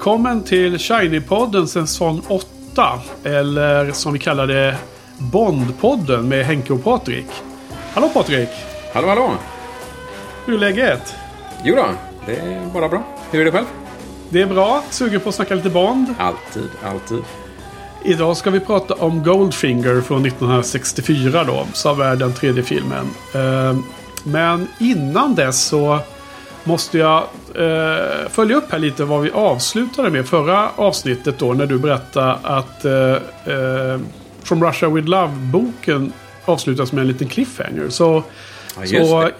Välkommen till Shiny-podden säsong 8. Eller som vi kallar det Bond-podden med Henke och Patrik. Hallå Patrik! Hallå hallå! Hur är läget? Jo då, det är bara bra. Hur är det själv? Det är bra. Sugen på att snacka lite Bond. Alltid, alltid. Idag ska vi prata om Goldfinger från 1964 då. Som är den tredje filmen. Eh, Men innan dess så måste jag eh, följa upp här lite vad vi avslutade med förra avsnittet då. När du berättade att eh, eh, From Russia With Love-boken avslutas med en liten cliffhanger. Så, Ja, så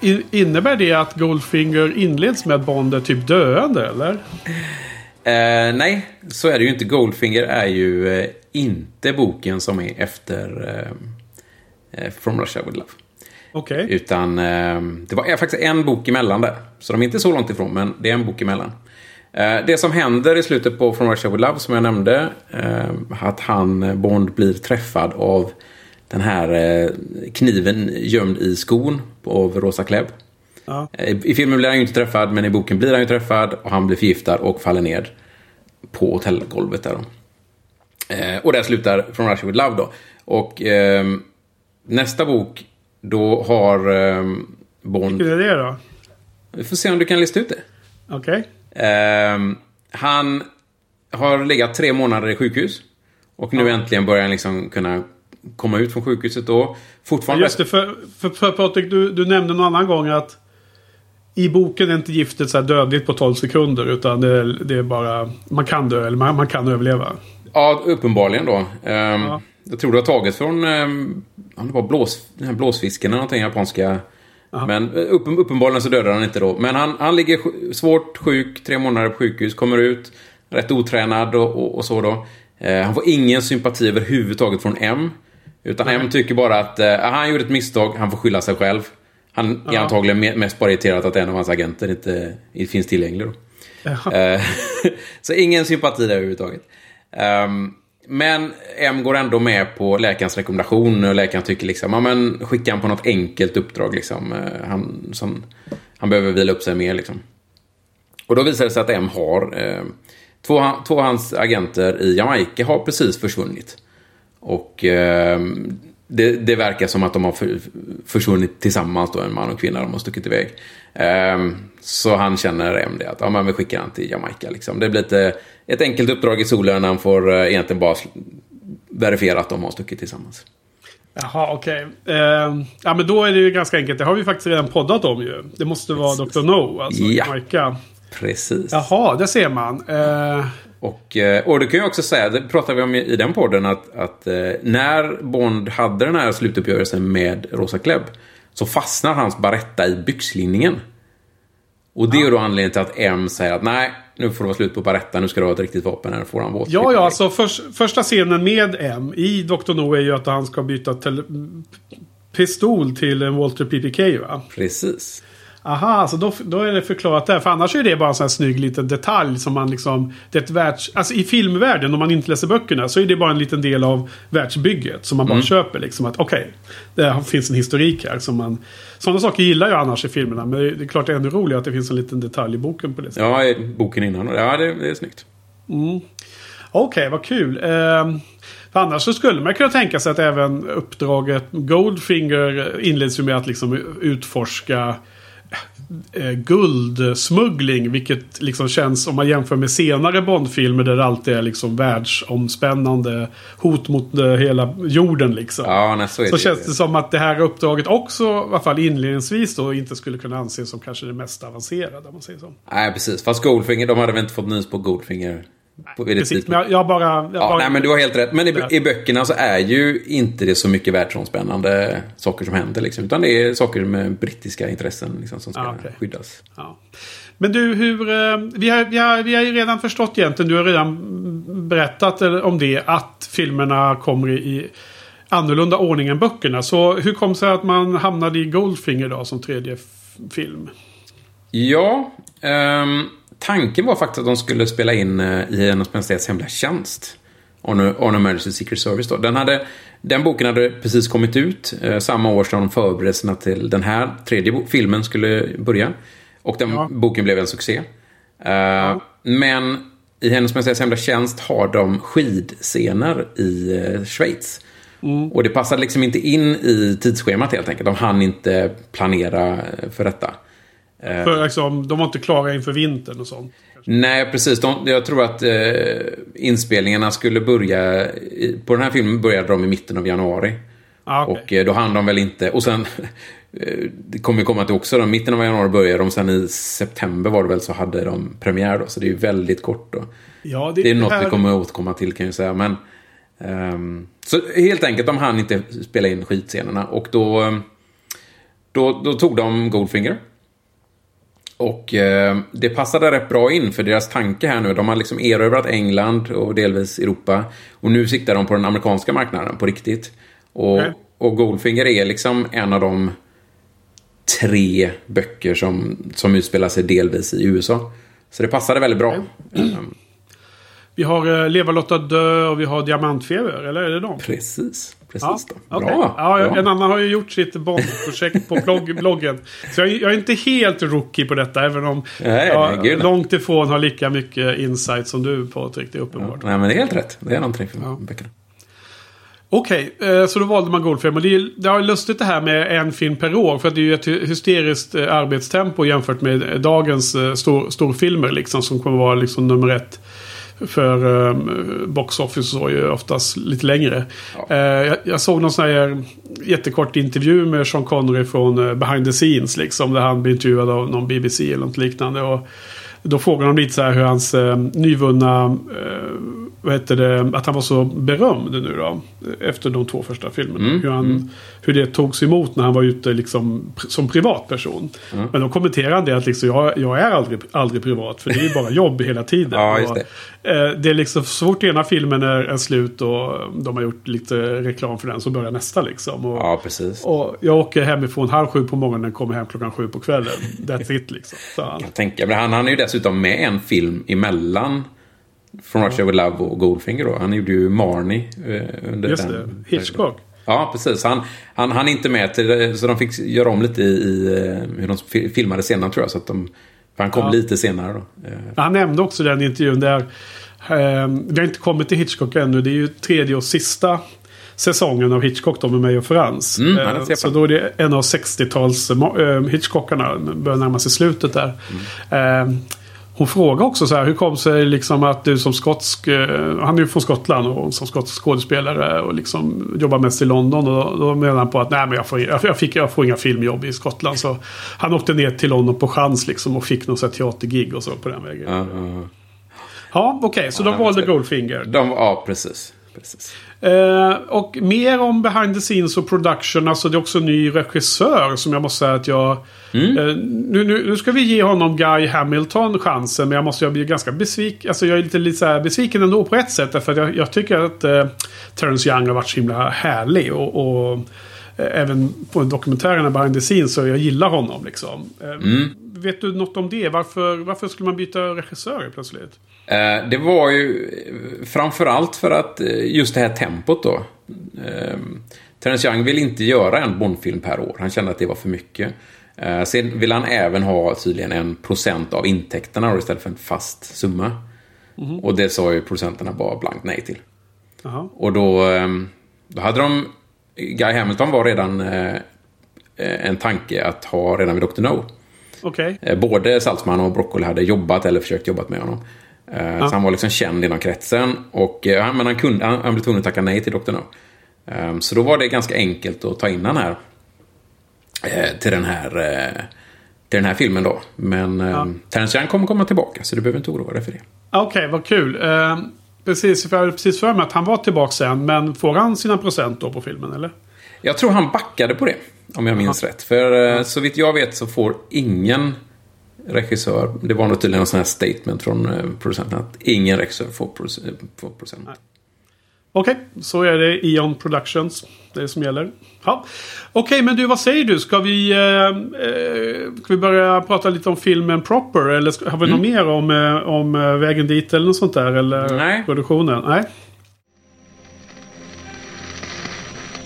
det. innebär det att Goldfinger inleds med att Bond är typ döende eller? Eh, nej, så är det ju inte. Goldfinger är ju eh, inte boken som är efter eh, From Russia With Love. Okej. Utan eh, det var faktiskt en bok emellan där. Så de är inte så långt ifrån, men det är en bok emellan. Eh, det som händer i slutet på From Russia With Love, som jag nämnde, eh, att han, Bond, blir träffad av den här kniven gömd i skon av Rosa Klebb. Ja. I filmen blir han ju inte träffad, men i boken blir han ju träffad och han blir förgiftad och faller ner på hotellgolvet där då. Och där slutar From Russia With Love då. Och ehm, nästa bok, då har ehm, Bond... Hur är det då? Vi får se om du kan lista ut det. Okej. Ehm, han har legat tre månader i sjukhus. Och nu äntligen börjar han liksom kunna komma ut från sjukhuset då. Fortfarande... Just det, för, för, för Patrik, du, du nämnde någon annan gång att i boken är inte giftet så här dödligt på 12 sekunder. Utan det, är- det är bara, man kan dö eller man, man kan överleva. Ja, uppenbarligen då. Ehm, Ja. Jag tror det har tagits från um, det var blås, den här blåsfisken eller någonting japanska. Men eh, upp, uppenbarligen så dödar han inte då. Men han, han ligger svårt sjuk, tre månader på sjukhus, kommer ut rätt otränad och, och, och så då. Eh, han får ingen sympati överhuvudtaget från M. Utan M tycker bara att eh, han gjorde ett misstag, han får skylla sig själv. Han är Ja. antagligen me- mest bara irriterad att en av hans agenter inte inte finns tillgänglig. Då. Eh, så ingen sympati där överhuvudtaget. Ehm, men M går ändå med på läkarens rekommendation och läkaren tycker liksom, ja men skicka han på något enkelt uppdrag liksom. Eh, han, som, han behöver vila upp sig mer liksom. Och då visar det sig att M har, eh, två, två av hans agenter i Jamaica har precis försvunnit. Och eh, det, det verkar som att de har för, försvunnit tillsammans då, en man och kvinna, de har stuckit iväg. Eh, så han känner M det, att ja, men vi skickar han till Jamaica. Liksom. Det blir lite, ett enkelt uppdrag i solen, han får eh, egentligen bara verifiera att de har stuckit tillsammans. Jaha, okej. Ehm, ja, men då är det ju ganska enkelt. Det har vi faktiskt redan poddat om ju. Det måste vara Dr. No, alltså Ja. Jamaica. Precis. Jaha, det ser man. Eh, Och, eh, och det kan jag också säga, det pratade vi om i den podden, att, att eh, när Bond hade den här slutuppgörelsen med Rosa Klebb så fastnar hans baretta i byxlinningen. Och det är då anledningen till att M säger att nej, nu får det vara slut på baretta, nu ska du ha ett riktigt vapen, här får han våt. ja, ja, alltså förs- första scenen med M i Dr. No är ju att han ska byta pistol till en Walter PPK va? Precis. Aha, så då, då är det förklarat där. För annars är det bara en sån här snygg liten detalj som man liksom... Det är ett världs... Alltså i filmvärlden, om man inte läser böckerna, så är det bara en liten del av världsbygget. Som man bara köper liksom. Att okej, det finns en historik här som man... Sådana saker gillar jag annars i filmerna. Men det är klart det är ännu roligare att det finns en liten detalj i boken på det sättet. Ja, i boken innan. Ja, det, det är snyggt. Okej, vad kul. För annars så skulle man kunna tänka sig att även uppdraget Goldfinger inleds ju med att liksom utforska eh, guldsmuggling. Vilket liksom känns, om man jämför med senare Bondfilmer där det alltid är liksom världsomspännande hot mot eh, hela jorden liksom. Ja, nej, så Så det. känns det som att det här uppdraget också, i alla fall inledningsvis då, inte skulle kunna anses som kanske det mest avancerade. Om man säger så. Nej, precis. Fast Goldfinger, de hade väl inte fått nys på Goldfinger på, Precis, men jag, jag bara... Jag Ja, bara nej, men du har helt rätt. Men i, Ja. i böckerna så är ju inte det så mycket världsomspännande saker som händer. Liksom, utan det är saker med brittiska intressen liksom, som ska Ah, okej. skyddas. Ja. Men du, hur... eh, Vi har, vi, har, vi har ju redan förstått egentligen, du har redan berättat eller- om det, att filmerna kommer i, annorlunda ordning än böckerna. Så hur kom det sig att man hamnade i Goldfinger då som tredje film? Ja, ehm, tanken var faktiskt att de skulle spela in eh, i Hennes Majestäts Hemliga Tjänst. On, on Emergency Secret Service då. Den, hade, den boken hade precis kommit ut eh, samma år som förberedelserna till den här tredje filmen skulle börja. Och den Ja. boken blev en succé. Uh, men i Hennes Majestäts Hemliga Tjänst har de skidscener i uh, Schweiz. Mm. Och det passade liksom inte in i tidsschemat helt enkelt. De hann inte planera för detta. För liksom, de var inte klara inför vintern och sånt? Nej, precis. De, jag tror att eh, inspelningarna skulle börja... På den här filmen började de i mitten av januari. Ah, okay. Och eh, då hann de väl inte... Och sen... Eh, det kommer komma till också. Då, mitten av januari började de. Sen i september var det väl så hade de premiär då. Så det är ju väldigt kort då. Ja, det, det är något här... vi kommer återkomma till kan jag säga. Men... Um, så helt enkelt, de hann inte spela in skitscenerna. Och då... Då, då tog de Goldfinger. Och eh, det passade rätt bra in för deras tanke här nu. De har liksom erövrat England och delvis Europa. Och nu siktar de på den amerikanska marknaden på riktigt. Och, okay. och Goldfinger är liksom en av de tre böcker som, som utspelar sig delvis i USA. Så det passade väldigt bra. Okay. Vi har eh, Leva, Lotta, Dö och vi har Diamantfeber, eller är det de? Precis. Precis ja, okay. Bra. Ja, bra. En annan har ju gjort sitt Bond-projekt på blogg, bloggen. Så jag, jag, är inte helt rookie på detta, även om nej, jag nej, långt ifrån har lika mycket insight som du Patrik. Det är uppenbart. Ja, nej, men det är helt rätt. Det är någonting för ja. böckerna. Okej, okay, eh, så då valde man Goldfilm. Och det är, det är lustigt det här med en film per år. För det är ju ett hysteriskt eh, arbetstempo jämfört med dagens eh, stor, storfilmer. Liksom, som kommer vara liksom nummer ett för um, box office så är oftast lite längre. Ja. Uh, jag, jag, såg någon sån här jättekort intervju med Sean Connery från uh, behind the scenes. Liksom, där han blir intervjuad av någon BBC eller något liknande. Och då frågar de lite så här hur hans uh, nyvunna uh, vad heter det, att han var så berömd nu då. Efter de två första filmerna. Mm, hur, han, mm. hur det togs emot när han var ute liksom, som privatperson. Mm. Men då kommenterade han det att liksom, jag, jag är aldrig, aldrig privat. För det är bara jobb hela tiden. ja, det. Eh, det är liksom så fort ena filmen är, är slut och de har gjort lite reklam för den så börjar nästa liksom. Och, ja, precis. Och jag åker hemifrån halv sju på morgonen och kommer hem klockan sju på kvällen. That's it liksom. Så han. Jag tänker, men han, han är ju dessutom med en film emellan från Russia With Love och Goldfinger då. Han gjorde ju Marnie eh, under Just den. det, Hitchcock. Ja, precis. Han, han, han är inte med till Så de fick göra om lite i, i eh, hur de filmade senare tror jag. Så att de, för han kom ja. lite senare då. Han nämnde också den intervjun där. Eh, det har inte kommit till Hitchcock ännu. Det är ju tredje och sista säsongen av Hitchcock då med mig och Frans. Mm, eh, så då är det en av 60-tals eh, Hitchcockarna. Börjar närma sig slutet där. Mm. Hon frågar också så här, hur kom sig liksom att du som skotsk, eh, han är ju från Skottland och som skotsk skådespelare och liksom jobbar mest i London. Och då, menar han på att nej men jag får, jag, fick, jag får inga filmjobb i Skottland. Så han åkte ner till London på chans liksom och fick någon teatergig och så på den vägen. Uh, uh. Ja, okej, okay, så de valde Goldfinger. De, ja, precis. precis. Eh, och mer om behind the scenes och production. Alltså det är också en ny regissör som jag måste säga att jag... Mm. Eh, nu, nu, nu, ska vi ge honom Guy Hamilton chansen. Men jag måste jag bli ganska besviken. Alltså jag är lite, lite så besviken ändå på ett sätt. För jag, jag tycker att eh, Terrence Young har varit så himla härlig. och, och eh, även på dokumentärerna behind the scenes så jag gillar honom liksom. Mm. Vet du något om det? Varför, varför skulle man byta regissör plötsligt? Eh, det var ju framförallt för att just det här tempot då. Eh, Terence Young vill inte göra en Bondfilm per år. Han kände att det var för mycket. Eh, sen vill han även ha tydligen en procent av intäkterna istället för en fast summa. Mm. Och det sa ju producenterna bara blankt nej till. Aha. Och då, ehm, då hade de... Guy Hamilton var redan eh, en tanke att ha redan vid Dr. No. Okay. Eh, både Saltzman och Broccoli hade jobbat eller försökt jobba med honom. Ja. Så han var liksom känd inom kretsen. Och, men han, kunde, han, han blev tvungen att tacka nej till Dr. No. Så då var det ganska enkelt att ta in han här. Till den här, till den här filmen då. Men ja. Terence kommer komma tillbaka så du behöver inte oroa dig för det. Okej, okay, vad kul. precis, för jag precis för mig att han var tillbaka sen. Men får han sina procent då på filmen eller? Jag tror han backade på det. Om jag minns Aha. rätt. För eh, så vitt jag vet så får ingen regissör, det var nog tydligen en sån här statement från eh, producenten, att ingen regissör får procent. Okej, okay, så är det Eon Productions. Det är som gäller. Ja. Okej, okay, men du vad säger du? Ska vi, eh, eh, ska vi börja prata lite om filmen proper? Eller har vi mm. något mer om, eh, om vägen dit eller något sånt där? Eller Nej. produktionen? Nej.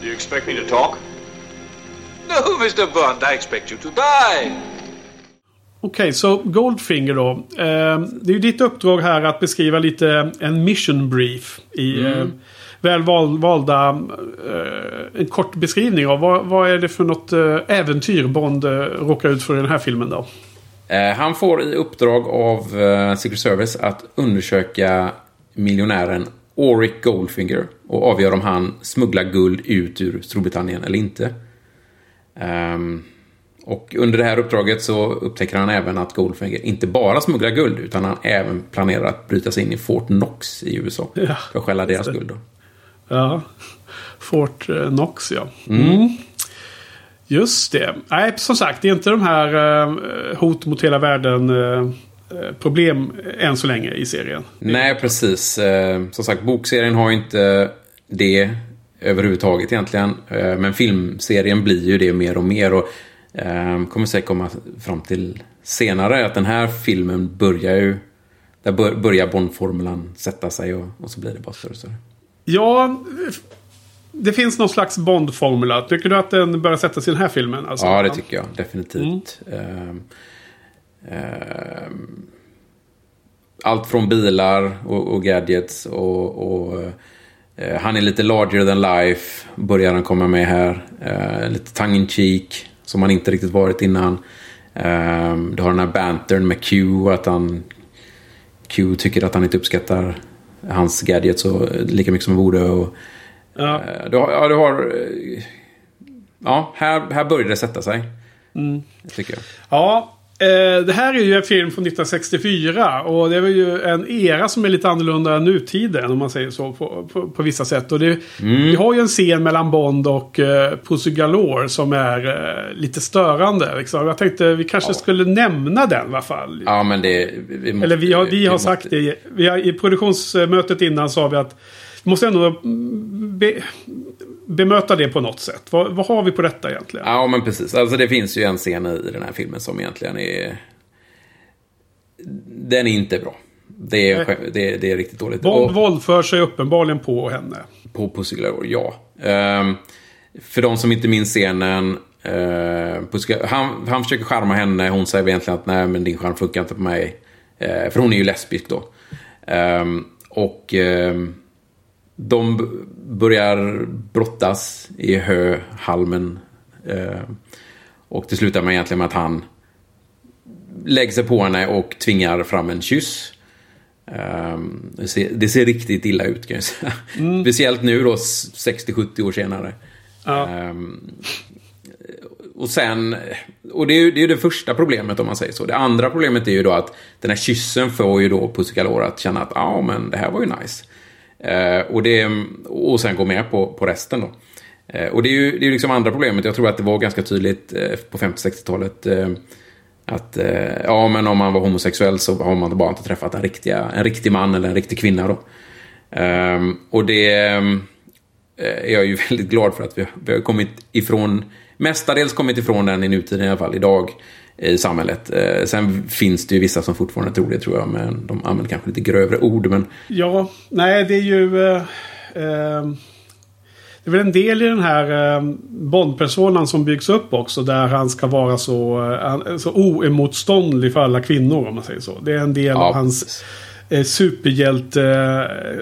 Do you expect me to talk? No, Mr. Bond, I expect you to die. Okej, så Goldfinger då. Eh, det är ju ditt uppdrag här att beskriva lite en mission brief. I eh, väl val, valda... Eh, en kort beskrivning av vad, vad är det för något eh, äventyr Bond eh, råkar ut för i den här filmen då? Han får i uppdrag av Secret Service att undersöka miljonären Auric Goldfinger och avgöra om han smugglar guld ut ur Storbritannien eller inte. Ehm, och under det här uppdraget så upptäcker han även att Goldfinger inte bara smugglar guld utan han även planerar att bryta sig in i Fort Knox i USA. För att stjäla deras guld då. Ja, Fort eh, Knox ja. Mm. Just det. Nej, som sagt, det är inte de här eh, hot mot hela världen eh, eh, problem än så länge i serien. Nej, precis. Eh, som sagt, bokserien har ju inte det överhuvudtaget egentligen. Eh, men filmserien blir ju det mer och mer. Och eh, kommer säkert komma fram till senare att den här filmen börjar ju... Där bör, börjar Bond-formulan sätta sig och, och så blir det bara större och större. Ja, det finns någon slags Bond-formula. Tycker du att den börjar sätta sig i den här filmen? Alltså, Ja, det tycker jag definitivt. Ehm, ehm, allt från bilar och, och gadgets och, och eh, han är lite larger than life. Börjar han komma med här. Eh, lite tongue in cheek som han inte riktigt varit innan. Um, du har den här bantern med Q. Att han, Q tycker att han inte uppskattar hans gadgets så, lika mycket som borde. Och, Ja. Eh, Du har, ja, du har... eh, Ja, här, här börjar det sätta sig. Det tycker jag. Ja, eh, det här är ju en film från 1964. Och det är ju en era som är lite annorlunda än nutiden. Om man säger så på, på, på vissa sätt. Och det, Vi har ju en scen mellan Bond och eh, Pussy Galore som är eh, lite störande. Liksom. Jag tänkte vi kanske skulle nämna den i alla fall. Ja, men det... Vi måste, Eller vi har, vi har måste- sagt det. Vi har, I produktionsmötet innan sa vi att vi måste ändå mm, be, bemöta det på något sätt. Vad, vad har vi på detta egentligen? Ja, men precis. Alltså det finns ju en scen i den här filmen som egentligen är... Den är inte bra. Det är, det, det är riktigt dåligt. Bond våldför sig uppenbarligen på henne. på Pussy Galore, ja. Ehm, för de som inte minns scenen. Uh, Pussy, han, han försöker charma henne. Hon säger egentligen att nej, men din charm funkar inte på mig. Eh, för hon är ju lesbisk då. Ehm, och ehm, de börjar brottas i höhalmen. Ehm, och det slutar med egentligen med att han lägger sig på henne och tvingar fram en kyss. Det, ser, det ser riktigt illa ut kan jag säga. Speciellt nu då, s- 60-70 år senare. Ja. Ehm, och sen, och det är ju det, är det första problemet om man säger så. Det andra problemet är ju då att den här kyssen får ju då Pussy Galore att känna att ja men det här var ju nice. Eh, och, det, och sen gå med på, på resten då. Eh, och det är ju det är liksom andra problemet. Jag tror att det var ganska tydligt eh, på 50-60-talet. Eh, att eh, ja, men om man var homosexuell så har man bara inte träffat en, riktiga, en riktig man eller en riktig kvinna då. Ehm, och det eh, är jag ju väldigt glad för att vi, vi har kommit ifrån, mestadels kommit ifrån den i nutiden i alla fall, idag i samhället. Eh, sen finns det ju vissa som fortfarande tror det tror jag, men de använder kanske lite grövre ord. Men Ja, nej det är ju... Eh, eh, det är väl en del i den här eh, Bond-personan som byggs upp också. Där han ska vara så, eh, så oemotståndlig för alla kvinnor om man säger så. Det är en del Ja, av hans eh, superhjälte...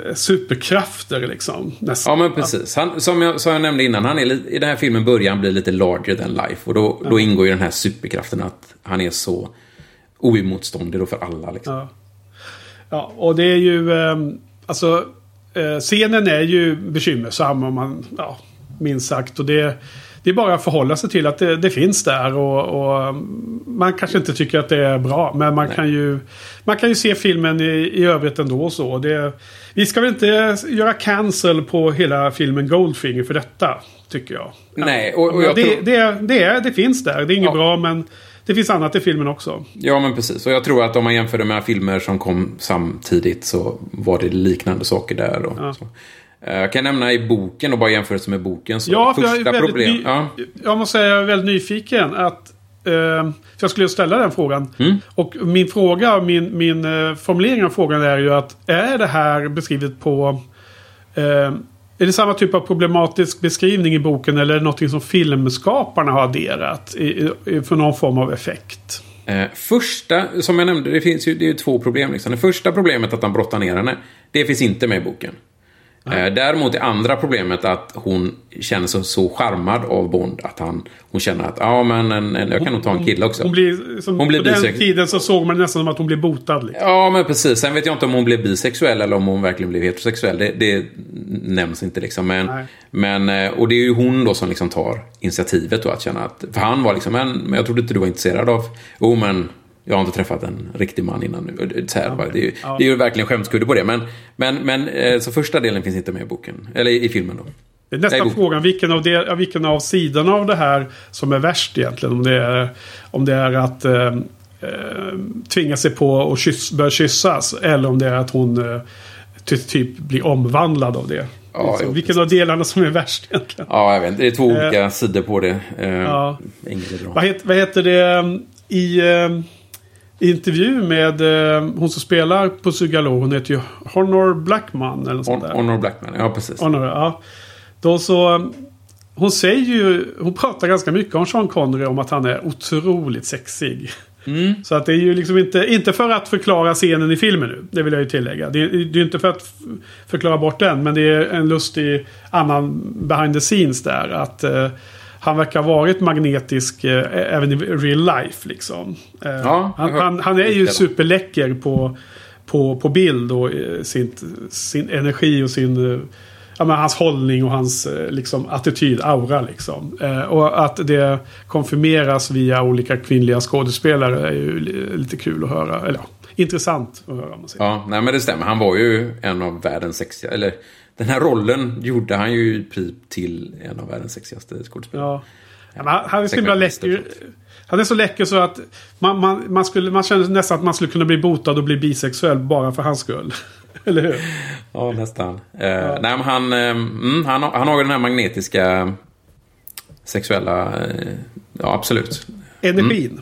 Eh, superkrafter liksom. Nästan. Ja, men precis. Han, som, jag, som jag nämnde innan, han är, i den här filmen börjar han bli lite larger than life. Och då, då ingår ju den här superkraften att han är så oemotståndlig då för alla. Liksom. Ja. ja, och det är ju... Eh, alltså, eh, scenen är ju bekymmersam om man... Ja, minst sagt. Och det, det är bara att förhålla sig till att det, det finns där. Och, och man kanske inte tycker att det är bra. Men man, kan ju, man kan ju se filmen i, i övrigt ändå. och Så. Det, vi ska väl inte göra cancel på hela filmen Goldfinger för detta. Tycker jag. Nej, och, och Ja, jag det, tror... det, det, det finns där. Det är inget Ja. bra men det finns annat i filmen också. Ja, men precis. Och jag tror att om man jämför det med filmer som kom samtidigt så var det liknande saker där. Och Ja. Eh, Jag kan nämna i boken och bara jämföra med boken. Så Ja, för jag är första problem... ny, Ja. Jag måste säga jag är väldigt nyfiken. att eh, för Jag skulle ställa den frågan. Mm. Och min fråga, min, min eh, formulering av frågan är ju att är det här beskrivet på... Eh, är det samma typ av problematisk beskrivning i boken eller är det någonting som filmskaparna har adderat i, i, för någon form av effekt? Eh, första, som jag nämnde, det finns ju, det är ju två problem. Liksom. Det första problemet att han brottar ner henne, det finns inte med i boken. Eh, däremot är andra problemet att hon känner sig så charmad av Bond att han, hon känner att ja, men en, en, jag kan nog ta en kille också. Hon blir, som, Hon blir på den bisex- tiden så såg man nästan som att hon blev botad. Liksom. Ja, men precis. Sen vet jag inte om hon blev bisexuell eller om hon verkligen blev heterosexuell. Det, det nämns inte liksom. Men, Nej. men, eh, och det är ju hon då som liksom tar initiativet då att känna att... För han var liksom, men, men jag trodde inte du var intresserad av... Jo, men jag har inte träffat en riktig man innan nu. Så här, det, är ju, det är ju verkligen skämskudde på det. Men, men, men eh, så första delen finns inte med i boken. Eller i, i filmen då. Det är nästan frågan vilken av, det, vilken av sidorna av det här som är värst egentligen. Om det är, om det är att eh, eh, tvinga sig på och kyss, börja kyssas. Eller om det är att hon eh, ty, typ blir omvandlad av det. Ja, Liksom, vilken av delarna som är värst egentligen. Ja, jag vet inte. Det är två olika sidor på det. Eh, ja. Vad, het, vad heter det eh, i intervju med eh, hon som spelar på Sugalo. Hon heter ju Honor Blackman. Eller något sånt där. Honor Blackman, ja precis. Honor, ja. Då så... um, Hon säger ju... Hon pratar ganska mycket om Sean Connery om att han är otroligt sexig. Så att det är ju liksom inte, inte för att förklara scenen i filmen nu. Det vill jag ju tillägga. Det är, det är ju inte för att förklara bort den. Men det är en lustig annan behind the scenes där. Att eh, han verkar ha varit magnetisk eh, även i real life liksom. Eh, Ja, han, han, han är ju superläcker på, på, på bild och eh, sin, sin energi och sin... eh, Ja, men hans hållning och hans eh, liksom, attityd, aura liksom. Eh, och att det konfirmeras via olika kvinnliga skådespelare är ju li- lite kul att höra. Eller ja, intressant att höra om man säger. Ja, nej men det stämmer. Han var ju en av världens sexigaste... Eller den här rollen gjorde han ju i princip till en av världens sexigaste skådespelare. Ja. Ja, han- han är så himla läcker. Han är så läcker så att man, man, man, skulle, man känner nästan att man skulle kunna bli botad och bli bisexuell bara för hans skull. Eller hur? Ja, nästan. Eh, Nej, men han, eh, mm, han, han har ju den här magnetiska sexuella... Eh, ja, absolut. Energin.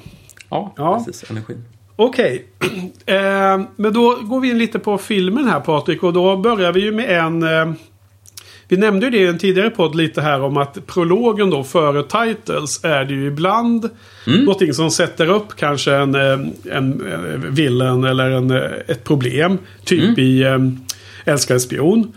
Ja, Ja. precis. Energin. Okej. Eh, men då går vi in lite på filmen här Patrik. Och då börjar vi ju med en... Eh, vi nämnde ju det i en tidigare podd lite här om att prologen då före titles är det ju ibland någonting som sätter upp kanske en, eh, en, en villain eller en, eh, ett problem. Typ i eh, Älskade spion.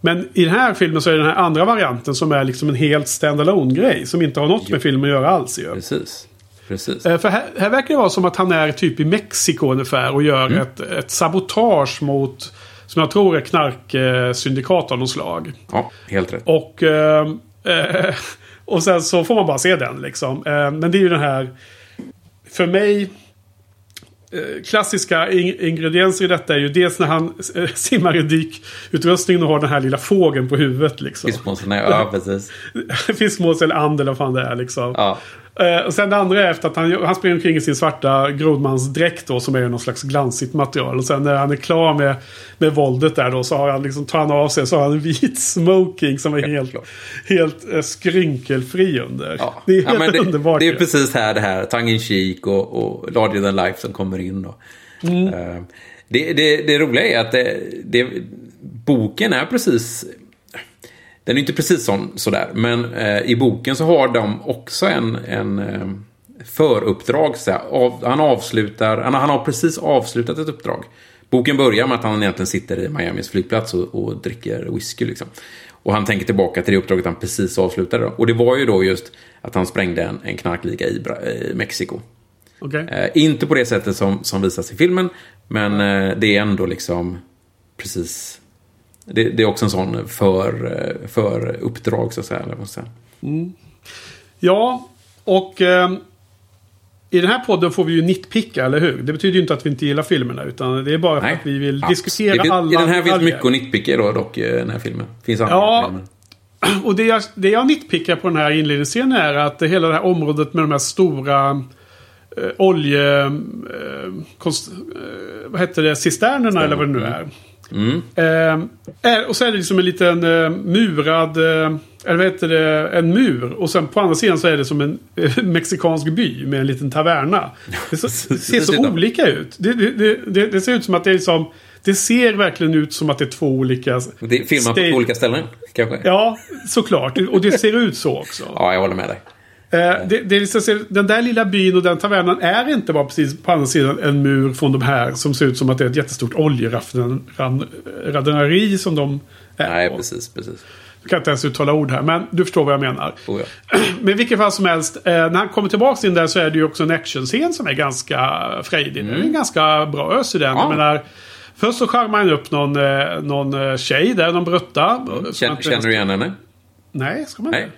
Men i den här filmen så är det den här andra varianten som är liksom en helt standalone grej. Som inte har något med filmen att göra alls ju. Precis. Precis. Eh, För här, här verkar det vara som att han är typ i Mexiko ungefär och gör Mm. ett, ett sabotage mot, som jag tror är knarksyndikat av något slag. Ja, helt rätt. Och, eh, eh, och sen så får man bara se den liksom. Eh, men det är ju den här, för mig, eh, klassiska in- ingredienser i detta är ju dels när han simmar i dykutrustningen och har den här lilla fågeln på huvudet liksom. Fiskmåsarna, ja precis. Fiskmås eller and eller vad fan det är liksom. Ja. Eh, och sen det andra är efter att han, han springer omkring i sin svarta grodmansdräkt då som är någon slags glansigt material. Och sen när han är klar med, med våldet där då så har han liksom, tar han av sig så har han en vit smoking som är helt, klart. helt eh, skrynkelfri under. Ja. Det är ja, helt men det, underbart. Det är precis här det här tongue in cheek och, och larger than life som kommer in. Då. Mm. Eh, det, det, det roliga är att det, boken är precis... Den är inte precis sån, sådär, men eh, i boken så har de också en, en eh, föruppdrag. Så av, han avslutar, han, han har precis avslutat ett uppdrag. Boken börjar med att han egentligen sitter i Miamis flygplats och, och dricker whisky. Liksom. Och han tänker tillbaka till det uppdraget han precis avslutade. Då. Och det var ju då just att han sprängde en, en knarkliga i, i Mexiko. Okej. Eh, inte på det sättet som, som visas i filmen, men eh, det är ändå liksom precis... Det, det är också en sån för, för uppdrag, så att säga. säga. Ja, och eh, i den här podden får vi ju nitpicka, eller hur? Det betyder ju inte att vi inte gillar filmerna, utan det är bara för att vi vill Abs- diskutera det, fin- alla I den här finns mycket att nitpicka då, dock, den här filmen. Finns andra Ja. filmer. Och det jag, det jag nitpickar på den här inledningsscenen är att hela det här området med de här stora eh, olje... Eh, konst, eh, vad heter det? Cisternerna eller vad det nu är. Mm. Eh, och så är det liksom en liten eh, murad... Eh, eller vad heter det? En mur. Och sen på andra sidan så är det som en mexikansk by med en liten taverna. Det, så, det ser så olika ut. Det, det, det, ser ut som att det är liksom... Det ser verkligen ut som att det är två olika... Det är filmat på två olika ställen, kanske? Ja. Ja, såklart. Och det ser ut så också. jag håller med dig. Eh, det, det är liksom, den där lilla byn och den tavernan är inte bara precis på andra sidan en mur från de här som ser ut som att det är ett jättestort oljeraffinaderi som de är Nej, på. precis, precis. Jag kan inte ens uttala ord här, men du förstår vad jag menar. Oh, ja. Men vilket fall som helst, eh, när han kommer tillbaka in där så är det ju också en actionscen som är ganska frejdig. Det är en ganska bra ös i den. Mm. Ja. Menar, först så charmar han upp någon, eh, någon tjej där, någon brutta. Mm. Känner, inte- känner du igen henne? Nej, ska man inte? Nej,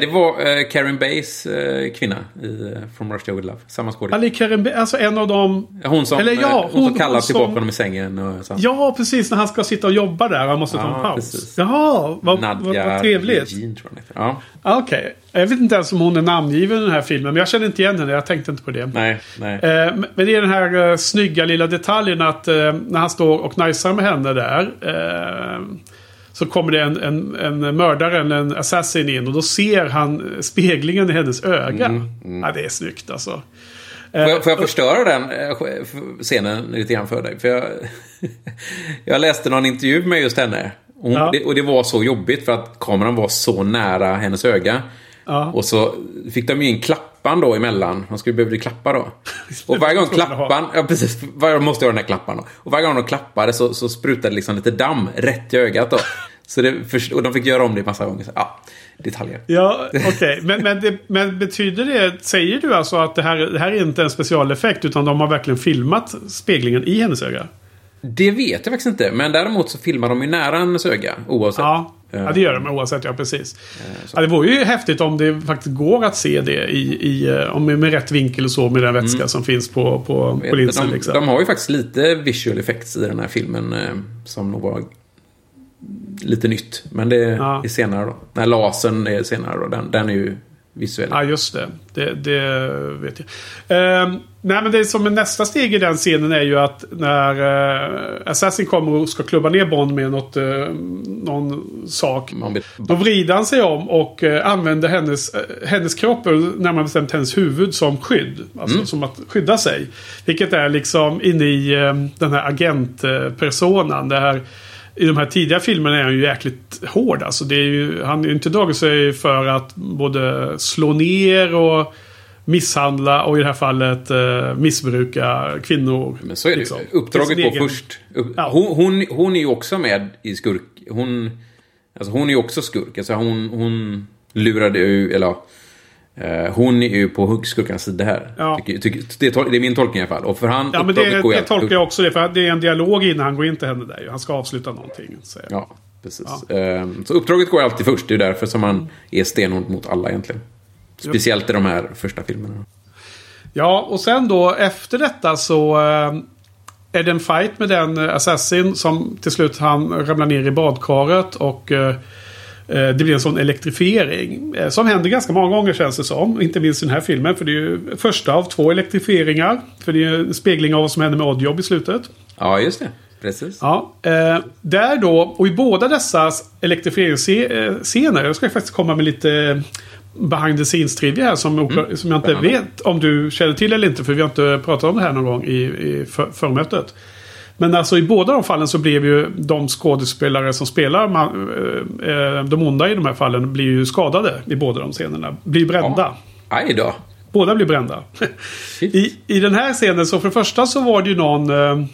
det var eh, Karen Bays eh, kvinna i uh, From Russia With Love. Samma skådis. Ali Karimbe, alltså en av dem... Hon som, Eller ja, eh, hon, hon- som kallar hon tillbaka som- honom i sängen. Och så. Ja, precis. När han ska sitta och jobba där. Han måste ta Ja, en paus. precis. Jaha, vad, vad, Nadja vad trevligt. Jean, tror jag hon. Ja, Okej. Jag vet inte ens om hon är namngiven i den här filmen. Men jag känner inte igen henne. Jag tänkte inte på det. nej, nej. Eh, men det är den här eh, snygga lilla detaljen att eh, när han står och najsar med henne där. Eh, så kommer det en, en, en mördare, eller en assassin in och då ser han speglingen i hennes öga. Mm, Ja, det är snyggt alltså. Får jag, får jag förstöra den eh, scenen lite grann för dig? För jag, jag läste någon intervju med just henne. Hon, Ja. det, och det var så jobbigt för att kameran var så nära hennes öga. Ja. Och så fick de ju in klappan då emellan. Man skulle behöva klappa då. Och varje gång klappan, ja precis, varje gång måste jag ha den här klappan då. Och varje gång de klappade så, så sprutade liksom lite damm rätt i ögat då. Så det, och de fick göra om det massa gånger. Så, ja, detaljer. Ja, okej. Men, men, det, men betyder det, säger du alltså att det här, det här är inte en specialeffekt utan de har verkligen filmat speglingen i hennes öga? Det vet jag faktiskt inte. Men däremot så filmar de ju nära hennes öga oavsett. Ja, ja det gör de oavsett. Ja, precis. Ja, det vore ju häftigt om det faktiskt går att se det i, i, eh, om med rätt vinkel och så med den vätska som finns på, på, på linsen. de, Liksom. de har ju faktiskt lite visual effects i den här filmen eh, som nog var lite nytt. Men det Ja. är senare då. När lasern är senare då. Den, den är ju visuell. Ja, just det. Det, det vet jag. Ehm, nej, men det som är nästa steg i den scenen är ju att när uh, Assassin kommer och ska klubba ner Bond med något, eh, någon sak. Då vrider han sig om och eh, använder hennes, eh, hennes kropp, eller närmare bestämt hennes huvud, som skydd. Alltså Mm. som att skydda sig. Vilket är liksom inne i eh, den här agentpersonan. Det här, I de här tidiga filmerna är han ju jäkligt hård. Alltså det är ju, han har ju inte dragit sig för att både slå ner och misshandla och i det här fallet eh, missbruka kvinnor. men så är det liksom. Uppdraget var egen- först. Upp, Ja. hon, hon, hon är ju också med i skurk. Hon, alltså hon är ju också skurk. Alltså hon, hon lurade ju, eller hon är ju på skurkarnas sida här. Ja. Det, är min tolkning i alla fall. Och för han, Ja, men det, det tolkar jag också det. För det är en dialog innan han går in till henne där. Han ska avsluta någonting. han. Ja, precis. Ehm, Så uppdraget går alltid först. Det är därför som man är stenhård mot alla egentligen. Speciellt i de här första filmerna. Ja, och sen då efter detta så eh, är det en fight med den eh, Assassin som till slut han ramlar ner i badkaret och eh, eh, det blir en sån elektrifiering. Eh, som händer ganska många gånger känns det som. Inte minst i den här filmen. För det är ju första av två elektrifieringar. För det är ju en spegling av vad som händer med Oddjob i slutet. Ja, just det. Precis. Ja, eh, där då, och i båda dessa elektrifieringsscener, jag ska faktiskt komma med lite behind the scenes trivia här som, oklar- som jag inte vet om du känner till eller inte. För vi har inte pratat om det här någon gång i, i för, förmötet. Men alltså i båda de fallen så blev ju de skådespelare som spelar man, eh, eh, de onda i de här fallen blir ju skadade i båda de scenerna. Blir brända. Ja. Aj då. Båda blir brända. I, I den här scenen så för det första så var det ju någon eh,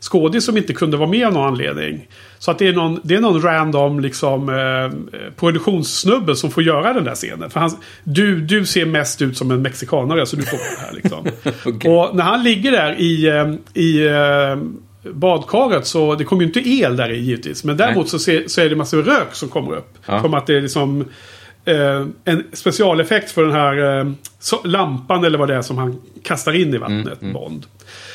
skådis som inte kunde vara med av någon anledning. Så att det är någon, det är någon random liksom, eh, produktionssnubbe som får göra den där scenen. För han, du, du ser mest ut som en mexikanare så du får vara här liksom. Okej. Och när han ligger där i, eh, i eh, badkaret så det kommer ju inte el där i givetvis. Men däremot så, ser, så är det massor rök som kommer upp. Ja. Som att det är liksom eh, en specialeffekt för den här eh, lampan eller vad det är som han kastar in i vattnet, Bond.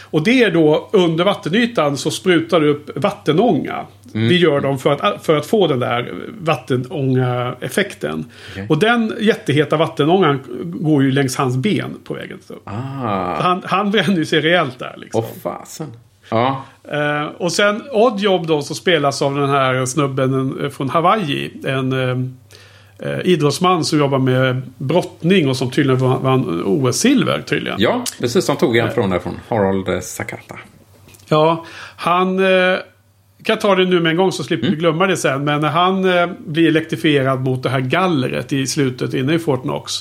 Och det är då under vattenytan så sprutar det upp vattenånga. Det gör de för att, för att få den där vattenånga-effekten. Okej. Och den jätteheta vattenångan går ju längs hans ben på vägen. Ah. Han, han bränner ju sig rejält där. Liksom. Åh fasen. Ja. Eh, och sen Oddjob då som spelas av den här snubben från Hawaii. En eh, idrottsman som jobbar med brottning och som tydligen vann, vann OS-silver tydligen. ja, precis. De tog en från därifrån. Harold Sakata. Ja, han... Eh, kan ta det nu med en gång så slipper vi glömma det sen. Men när han eh, blir elektrifierad mot det här gallret i slutet inne i Fort Knox.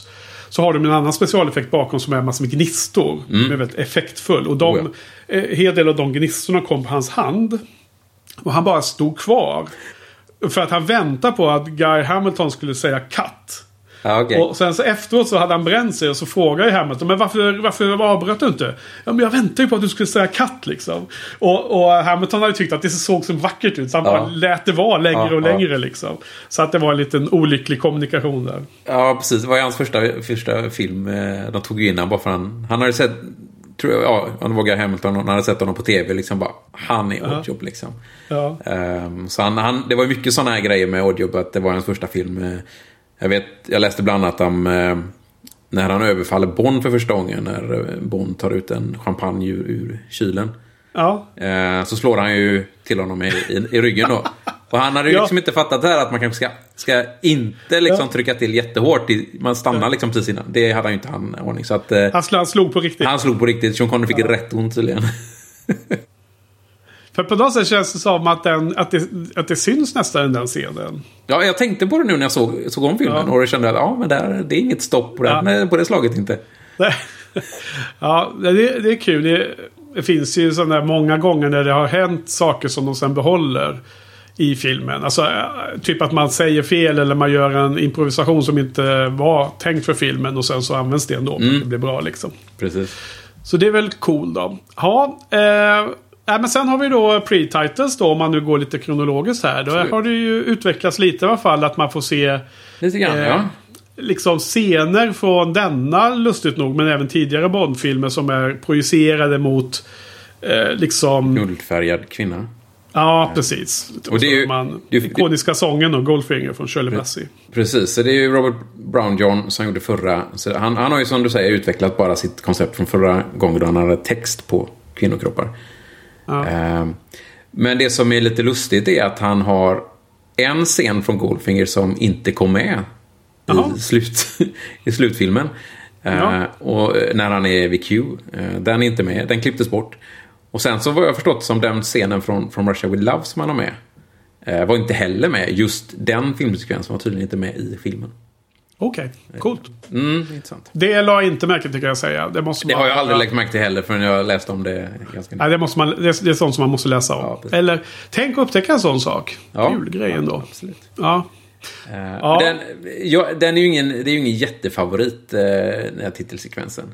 Så har de en annan specialeffekt bakom som är massor med gnistor. Som är väldigt effektfull. Och de, Oh eh, hel del av de gnistorna kom på hans hand. Och han bara stod kvar. För att han väntade på att Guy Hamilton skulle säga cut. Ja, okej. Och sen så efteråt så hade han bränt sig och så frågade jag Hamilton men varför, varför avbröt du inte? Ja men jag väntade ju på att du skulle säga katt liksom. Och, och Hamilton hade tyckt att det såg så vackert ut så han Ja. bara lät det vara längre Ja, och ja. längre liksom. Så att det var en liten olycklig kommunikation där. Ja, precis. Det var ju hans första, första film. eh, De tog ju in honom bara för han... Han hade sett... Tror jag, ja, om det var Guy Hamilton. och Han hade sett honom på tv. Liksom bara, han är Oddjob liksom. Ja. Ehm, så han, han, det var mycket sådana här grejer med Oddjob. Att det var hans första film. Jag vet, jag läste bland annat om... eh, När han överfaller Bond för första gången. När eh, Bond tar ut en champagne ur, ur kylen. Ja. Eh, så slår han ju till honom i, i, i ryggen då. Och han hade ju Ja. liksom inte fattat här att man kanske ska, ska inte liksom Ja. trycka till jättehårt. Man stannar liksom precis innan. Det hade han ju inte han ordning. Så att Han, slog, han slog på riktigt. han slog på riktigt. Sean Connery fick rätt ont tydligen. För på något sätt känns det som att, den, att, det, att det syns nästan i den scenen. Ja, jag tänkte på det nu när jag såg, såg om filmen. Ja. Och jag kände att ja, men där, det är inget stopp på det, Ja. men på det slaget inte. Ja, det, det är kul. Det, det finns ju sådana där många gånger när det har hänt saker som de sen behåller i filmen. Alltså eh, typ att man säger fel eller man gör en improvisation som inte var tänkt för filmen och sen så används det ändå att det blir bra liksom. Precis. Så det är väl cool då. Ja, eh, nej, men sen har vi då pre-titles då om man nu går lite kronologiskt här. Då Absolut. har det ju utvecklats lite i alla fall att man får se Lite grann, Eh, ja. liksom scener från denna, lustigt nog, men även tidigare Bondfilmer som är projicerade mot eh, liksom... Guldfärgad kvinna. Ja, precis. Och det är ju- man, det ikoniska sången och Goldfinger från Shirley Bassey. Precis, så det är ju Robert Brown John som gjorde förra. Han, han har ju som du säger utvecklat bara sitt koncept från förra gången då han hade text på kvinnokroppar. Ja. Ehm, men det som är lite lustigt är att han har en scen från Goldfinger som inte kom med i, slut, i slutfilmen. Ehm, Ja. och eh, när han är vid Q. Eh, den är inte med, den klipptes bort. Och sen så var jag förstått som den scenen från, från Russia With Love som han har med. eh, var inte heller med. Just den filmsekvensen var tydligen inte med i filmen. Okej, coolt. Mm, intressant. Det la jag inte märke till kan jag säga. Det, måste Det man- har jag aldrig ja. lagt märke till heller förrän jag läste om det ganska Nej, det, måste man, det, är, det är sånt som man måste läsa om. Ja. Eller tänk att upptäcka en sån sak. Ja. Kul grej ändå. Absolut. Ja. Eh, Ja. Den, ja, den är ju ingen, det är ju ingen jättefavorit, eh, den här titelsekvensen.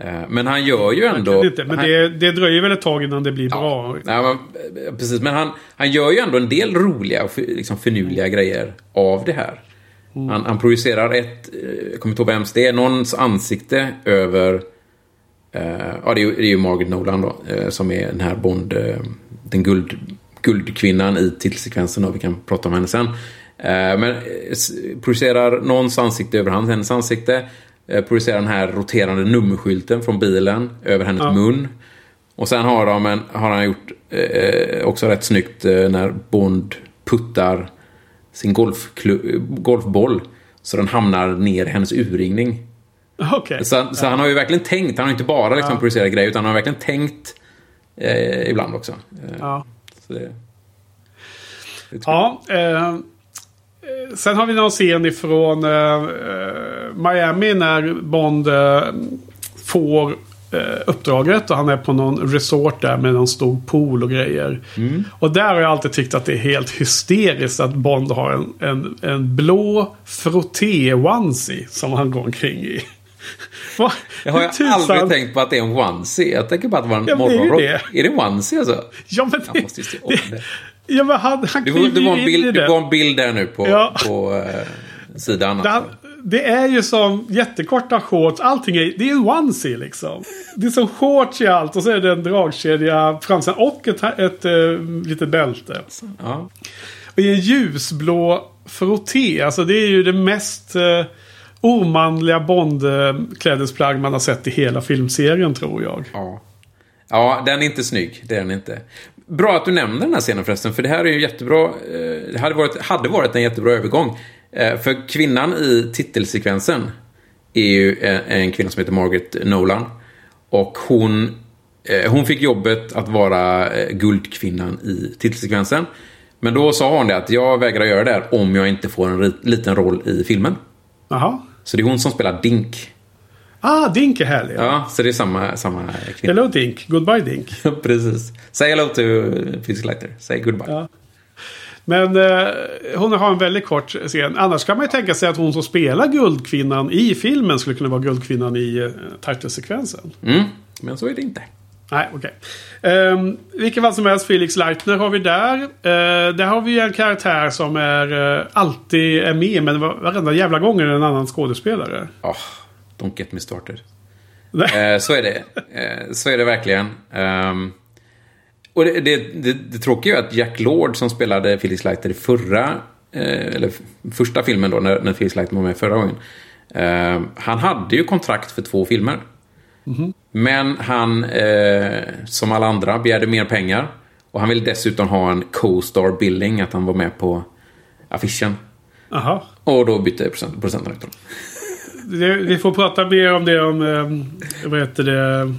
Eh, men han gör ju ändå... Inte, men han, det, det dröjer väl ett tag innan det blir bra. Nej, men, precis, men han, han gör ju ändå en del roliga och för- liksom förnuliga grejer av det här. Mm. Han, han projicerar ett, eh, jag kommer inte ihåg vems det är, någons ansikte över... Eh, ja, det är, ju, det är ju Margaret Nolan då, eh, som är den här Bond... Eh, den guld, guldkvinnan i titelsekvensen och vi kan prata om henne sen. Men projicerar någons ansikte över hans, hennes ansikte. Projicerar den här roterande nummerskylten från bilen över hennes Ja. mun. Och sen har, de en, har han gjort också rätt snyggt när Bond puttar sin golfboll. Så den hamnar ner i hennes urringning. Okej. Så, så han har ju verkligen tänkt. Han har inte bara liksom projicerat grejer utan han har verkligen tänkt eh, ibland också. Eh, Ja. så det, det Ja, eh, eh, sen har vi någon scen ifrån eh, eh, Miami när Bond får uppdraget och han är på någon resort där med någon stor pool och grejer. Och där har jag alltid tyckt att det är helt hysteriskt att Bond har en, en, en blå frotté-onesie som han går omkring i. Vad- jag har tusan- aldrig tänkt på att det är en onesie. Jag tänker bara att det var en Ja, det är morgonrock. det. Är det en onesie alltså? Ja, men Jag måste ju se om det. Ja, men han, han Det var, det, kliver var en bild, det. det var en bild där nu på, Ja. på eh, sidan. Det, Alltså. Det är ju som jättekorta shorts. Allting är, det är en onesie liksom. Det är som shorts i allt och så är det en dragkedja framsidan och ett, ett, ett litet bälte. Ja. Och i en ljusblå frotté. Alltså det är ju det mest eh, omanliga Bond-klädesplagg man har sett i hela filmserien tror jag. Ja. ja, den är inte snygg. Det är den inte. Bra att du nämner den här scenen förresten, för det här är ju jättebra. eh, Det hade varit, hade varit en jättebra övergång. Eh, För kvinnan i titelsekvensen är ju en, en kvinna som heter Margaret Nolan. Och hon, eh, hon fick jobbet att vara eh, guldkvinnan i titelsekvensen. Men då sa hon det att jag vägrar göra det här om jag inte får en liten roll i filmen. Jaha. Så det är hon som spelar Dink. Ah, Dink är härlig. Ja. Ja, så det är samma, samma kvinna. Hello Dink, goodbye Dink. Precis. Say hello to Physics Lighter. Say goodbye. Ja. Men eh, hon har en väldigt kort scen. Annars kan man ju tänka sig att hon som spelar Guldkvinnan i filmen skulle kunna vara Guldkvinnan i eh, titelsekvensen. Mm, men så är det inte. Nej, okej. Um, vilken fall som helst, Felix Leitner har vi där. Uh, där har vi en karaktär som är, uh, alltid är med, men var- varenda jävla gång är det en annan skådespelare. Oh, don't get me started. Eh, så är det. Eh, så är det verkligen. Ehm, och det, det, det, det tråkiga är att Jack Lord som spelade Felix Leiter i förra, eh, eller första filmen då, när, när Felix Leiter var med förra gången. Eh, han hade ju kontrakt för två filmer. Men han, eh, som alla andra, begärde mer pengar. Och han ville dessutom ha en co-star billing, att han var med på affischen. Jaha. Och då bytte producenten ut honom. Vi får prata mer om det om, um, vad heter det,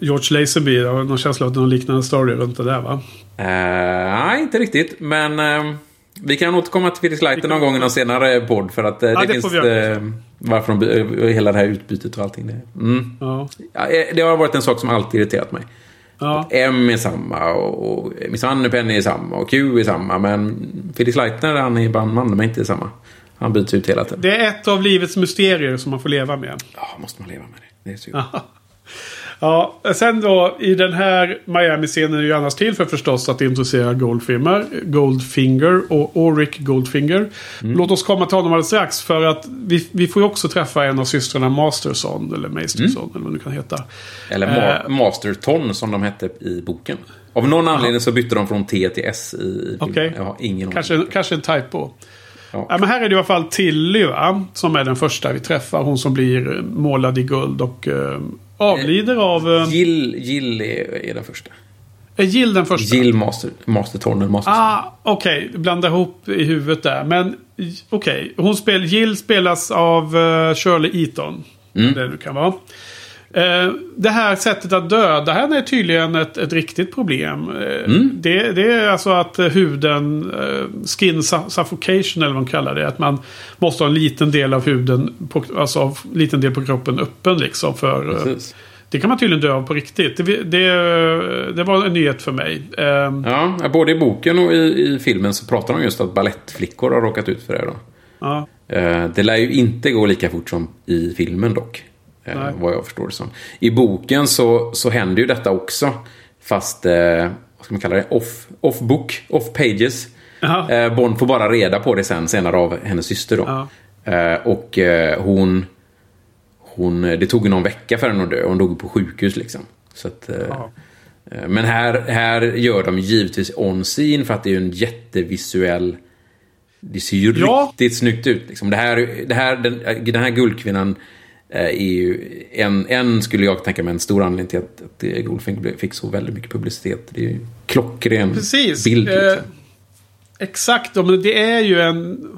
George Lazenby. Jag har någon känsla av att någon liknande story runt det där va? Eh, nej, inte riktigt. Men eh, vi kan återkomma till Felix Leiter någon gång i någon senare podd. För att eh, Ja, det, det finns eh, varför de, hela det här utbytet och allting. Det, mm. Ja. ja, det har varit en sak som alltid irriterat mig. ja. M är samma och, och Miss Moneypenny är samma och Q är samma. Men Felix Leiter, han är bandman, men inte samma. Han byts ut hela tiden. Det är ett av livets mysterier som man får leva med. Ja, måste man leva med det. Det är så Ja, sen då i den här Miami-scenen är ju annars till för förstås att introducera Goldfinger, Goldfinger och Oric Goldfinger. Låt oss komma till honom alldeles strax för att vi, vi får ju också träffa en av systrarna Masterson eller Masterson eller vad nu kan heta. Eller Ma- Masterton som de hette i boken. Av någon anledning så bytte de från T till S i, filmen. Okej. Jag har ingen. Kanske, kanske en typo. Ja. Ja, men här är det i alla fall Tilly va? Som är den första vi träffar. Hon som blir eh, målad i guld och eh, avlider av... Eh, Jill, Jill är, är den första. är Jill den första? Jill Master, Masterton eller Master. Ah, okej. Blanda ihop i huvudet där. Men okej. Hon spel, Jill spelas av uh, Shirley Eaton. Mm. Det nu kan vara. Eh, det här sättet att döda henne är tydligen ett, ett riktigt problem. Eh, Mm. det, det är alltså att eh, huden, skin su- suffocation eller vad man kallar det. Att man måste ha en liten del av huden, på, alltså av, liten del på kroppen öppen liksom. För, Precis. det kan man tydligen dö av på riktigt. Det, det, det var en nyhet för mig. Eh, Ja, både i boken och i, i filmen så pratar de just att ballettflickor har råkat ut för det. Då. ja. Det lär ju inte gå lika fort som i filmen dock. Eh, Nej. vad jag förstår det som. I boken så, så händer ju detta också. Fast, eh, vad ska man kalla det? Off, off book, off pages. Eh, Bond får bara reda på det sen senare av hennes syster då. Eh, och eh, hon, hon... Det tog någon vecka för henne att dö. Hon dog på sjukhus liksom. Så att, eh, Men här, här gör de givetvis on scene för att det är ju en jättevisuell... Det ser ju Ja. riktigt snyggt ut. Liksom. Det här, det här, den, den här guldkvinnan eh, är ju en, en, skulle jag tänka mig, en stor anledning till att, att eh, Goldfinger fick så väldigt mycket publicitet. Det är ju klockren Precis. bild. Eh, Liksom. exakt, men det är ju en...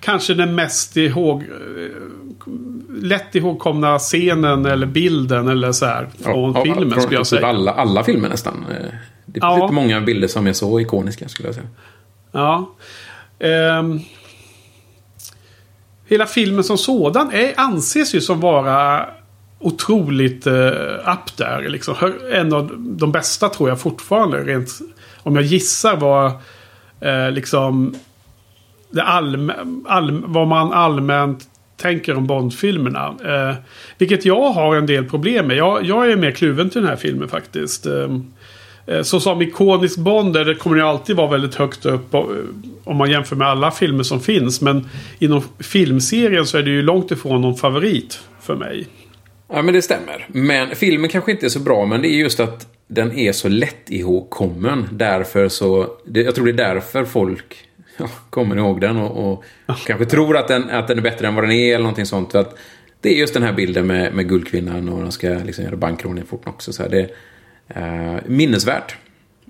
Kanske den mest ihåg... eh, Lätt ihågkomna scenen eller bilden eller så här från Ja, filmen från skulle jag typ säga. Alla, alla filmer nästan. Eh, Det finns Ja. inte många bilder som är så ikoniska skulle jag säga. Ja. Ehm, hela filmen som sådan är, anses ju som vara otroligt eh, up där. Liksom. En av de bästa tror jag fortfarande. Rent, om jag gissar vad eh, liksom det allmä, all, vad man allmänt tänker om Bond-filmerna. Eh, vilket jag har en del problem med. Jag, jag är mer kluven till den här filmen faktiskt. Eh, så som ikonisk Bond det kommer det alltid vara väldigt högt upp eh, om man jämför med alla filmer som finns. Men inom filmserien så är det ju långt ifrån någon favorit för mig. Ja, men det stämmer. Men filmen kanske inte är så bra, men det är just att den är så lätt ihågkommen. Därför så... Det, jag tror det är därför folk ja, kommer ihåg den och, och kanske tror att den, att den är bättre än vad den är eller någonting sånt. För att det är just den här bilden med, med guldkvinnan och de ska liksom göra bankrån i forten också. Så här, det eh, minnesvärt.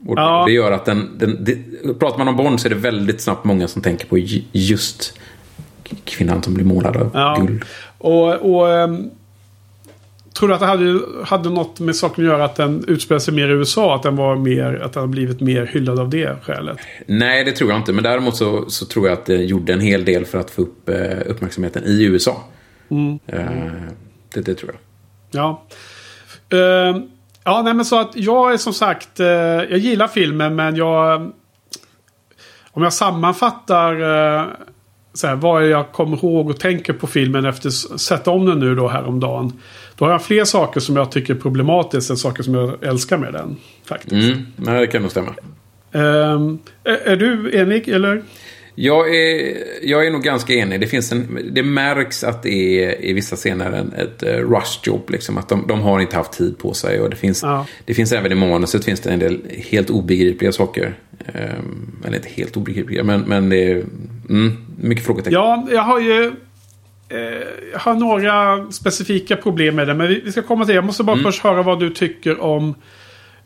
Och Ja. Det gör att den, den det, Pratar man om Bond så är det väldigt snabbt många som tänker på ju- just kvinnan som blir målad av Ja. guld. Och, och ehm, Tror du att det hade, hade något med saken att göra att den utspelar sig mer i USA? Att den var mer, att den har blivit mer hyllad av det skälet? Nej, det tror jag inte. Men däremot så, så tror jag att det gjorde en hel del för att få upp eh, uppmärksamheten i USA. Mm. Eh, det, det, tror jag. Ja. Uh, ja, nej men så att jag är som sagt, uh, jag gillar filmen men jag... Om jag sammanfattar uh, så här, vad jag kommer ihåg och tänker på filmen efter att sett om den nu då häromdagen. Då har jag fler saker som jag tycker är problematiskt än saker som jag älskar med den. Faktiskt. Mm, nej, det kan nog stämma. Um, är, är, du enig eller? Jag är, jag är nog ganska enig. Det, finns en, det märks att det är i vissa scener en, ett uh, rush-jobb. Liksom, att de, de, har inte haft tid på sig. Och det finns, ja. det finns även i manuset finns det en del helt obegripliga saker. Um, eller inte helt obegripliga, men, men det är mm, mycket frågetecken. Ja, jag har ju eh, jag har några specifika problem med det. Men vi, vi ska komma till det. Jag måste bara mm. först höra vad du tycker om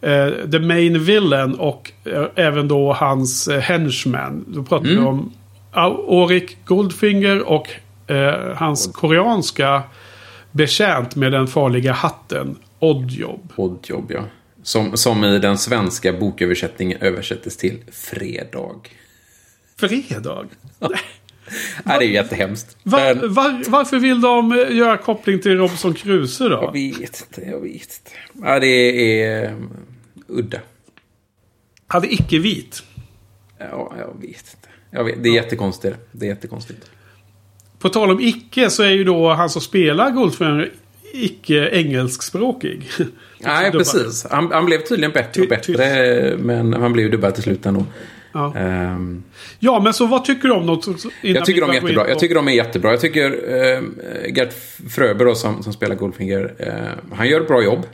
eh, The Main Villain och eh, även då hans eh, henchman. Då pratar mm. vi om Auric Goldfinger och eh, hans koreanska betjänt med den farliga hatten. Oddjob. Oddjob, ja. Som, som i den svenska boköversättningen översättes till fredag. Fredag? Nej, det är jättehemskt. Var, var, varför vill de göra koppling till Robinson Crusoe då? Jag vet inte, jag vet inte. Ja, det är udda. Hade icke vit? Ja, jag vet inte. Jag vet, det är jättekonstigt. Det är jättekonstigt. På tal om icke så är ju då han som spelar Goldfinger icke engelskspråkig. Nej, precis. Han, han, blev tydligen bättre och bättre. Men han blev dubbad till slut ändå. Ja. Um, ja, men så vad tycker du om något? Jag tycker de är jättebra. Jag tycker de är jättebra. Jag tycker uh, Gert Fröber då, som, som spelar Goldfinger, uh, han gör ett bra jobb.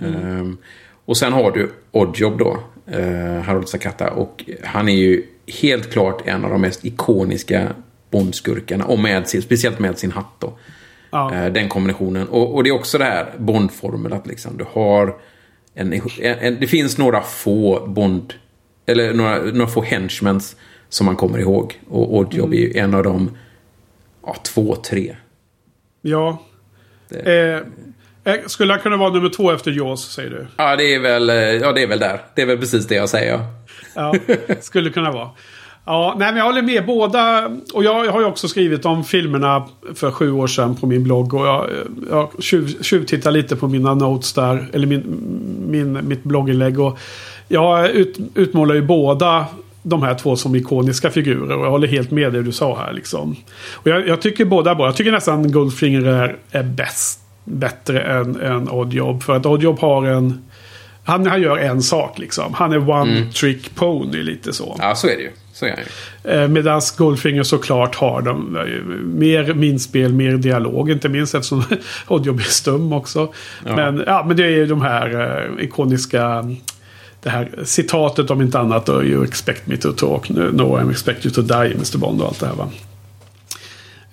Mm. Um, och sen har du Oddjob då, uh, Harold Sakata. Och han är ju helt klart en av de mest ikoniska Bondskurkarna. Och med sin, speciellt med sin hatt då. Ja. Uh, den kombinationen. Och, och, det är också det här Bondformel att liksom du har en, en, en, det finns några få Bond eller några, några få henchmens som man kommer ihåg. Och Oddjob mm. är ju en av dem. Ja, två, tre. Ja. Det... Eh, eh, skulle han kunna vara nummer två efter Jaws, säger du? Ja, det är väl, eh, ja, det är väl där. Det är väl precis det jag säger. Ja, skulle kunna vara. Ja, nej, men jag håller med. Båda, och jag, har ju också skrivit om filmerna för sju år sedan på min blogg. Och jag, jag tjuv, tjuvtittar lite på mina notes där. Eller min, min, mitt blogginlägg. Och jag ut, utmålar ju båda de här två som ikoniska figurer. Och jag håller helt med det du sa här. Liksom. Och jag, jag tycker båda bra. Jag tycker nästan Goldfinger är, är bäst. Bättre än, än Oddjob. För att Oddjob har en... Han, han gör en sak liksom. Han är one mm. trick pony lite så. Ja, så är det ju. Så är det eh, Medan Goldfinger såklart har de eh, mer minspel, mer dialog. Inte minst eftersom Oddjob är stum också. Ja. Men, ja, men det är ju de här eh, ikoniska det här citatet om inte annat. Då, you expect me to talk, no I expect you to die, Mr Bond och allt det här va.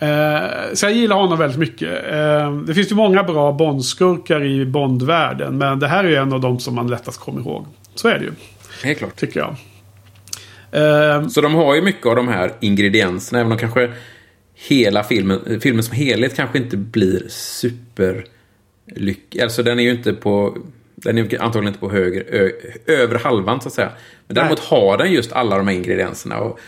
Eh, så jag gillar honom väldigt mycket. Eh, det finns ju många bra Bondskurkar i Bondvärlden. Men det här är ju en av dem som man lättast kommer ihåg. Så är det ju. Helt klart. Tycker jag. Eh, så de har ju mycket av de här ingredienserna. Även om kanske hela filmen, filmen som helhet kanske inte blir super lyckad. Alltså den är ju inte på den är antagligen inte på höger, ö, övre halvan så att säga. Men däremot Nej. har den just alla de här ingredienserna. Och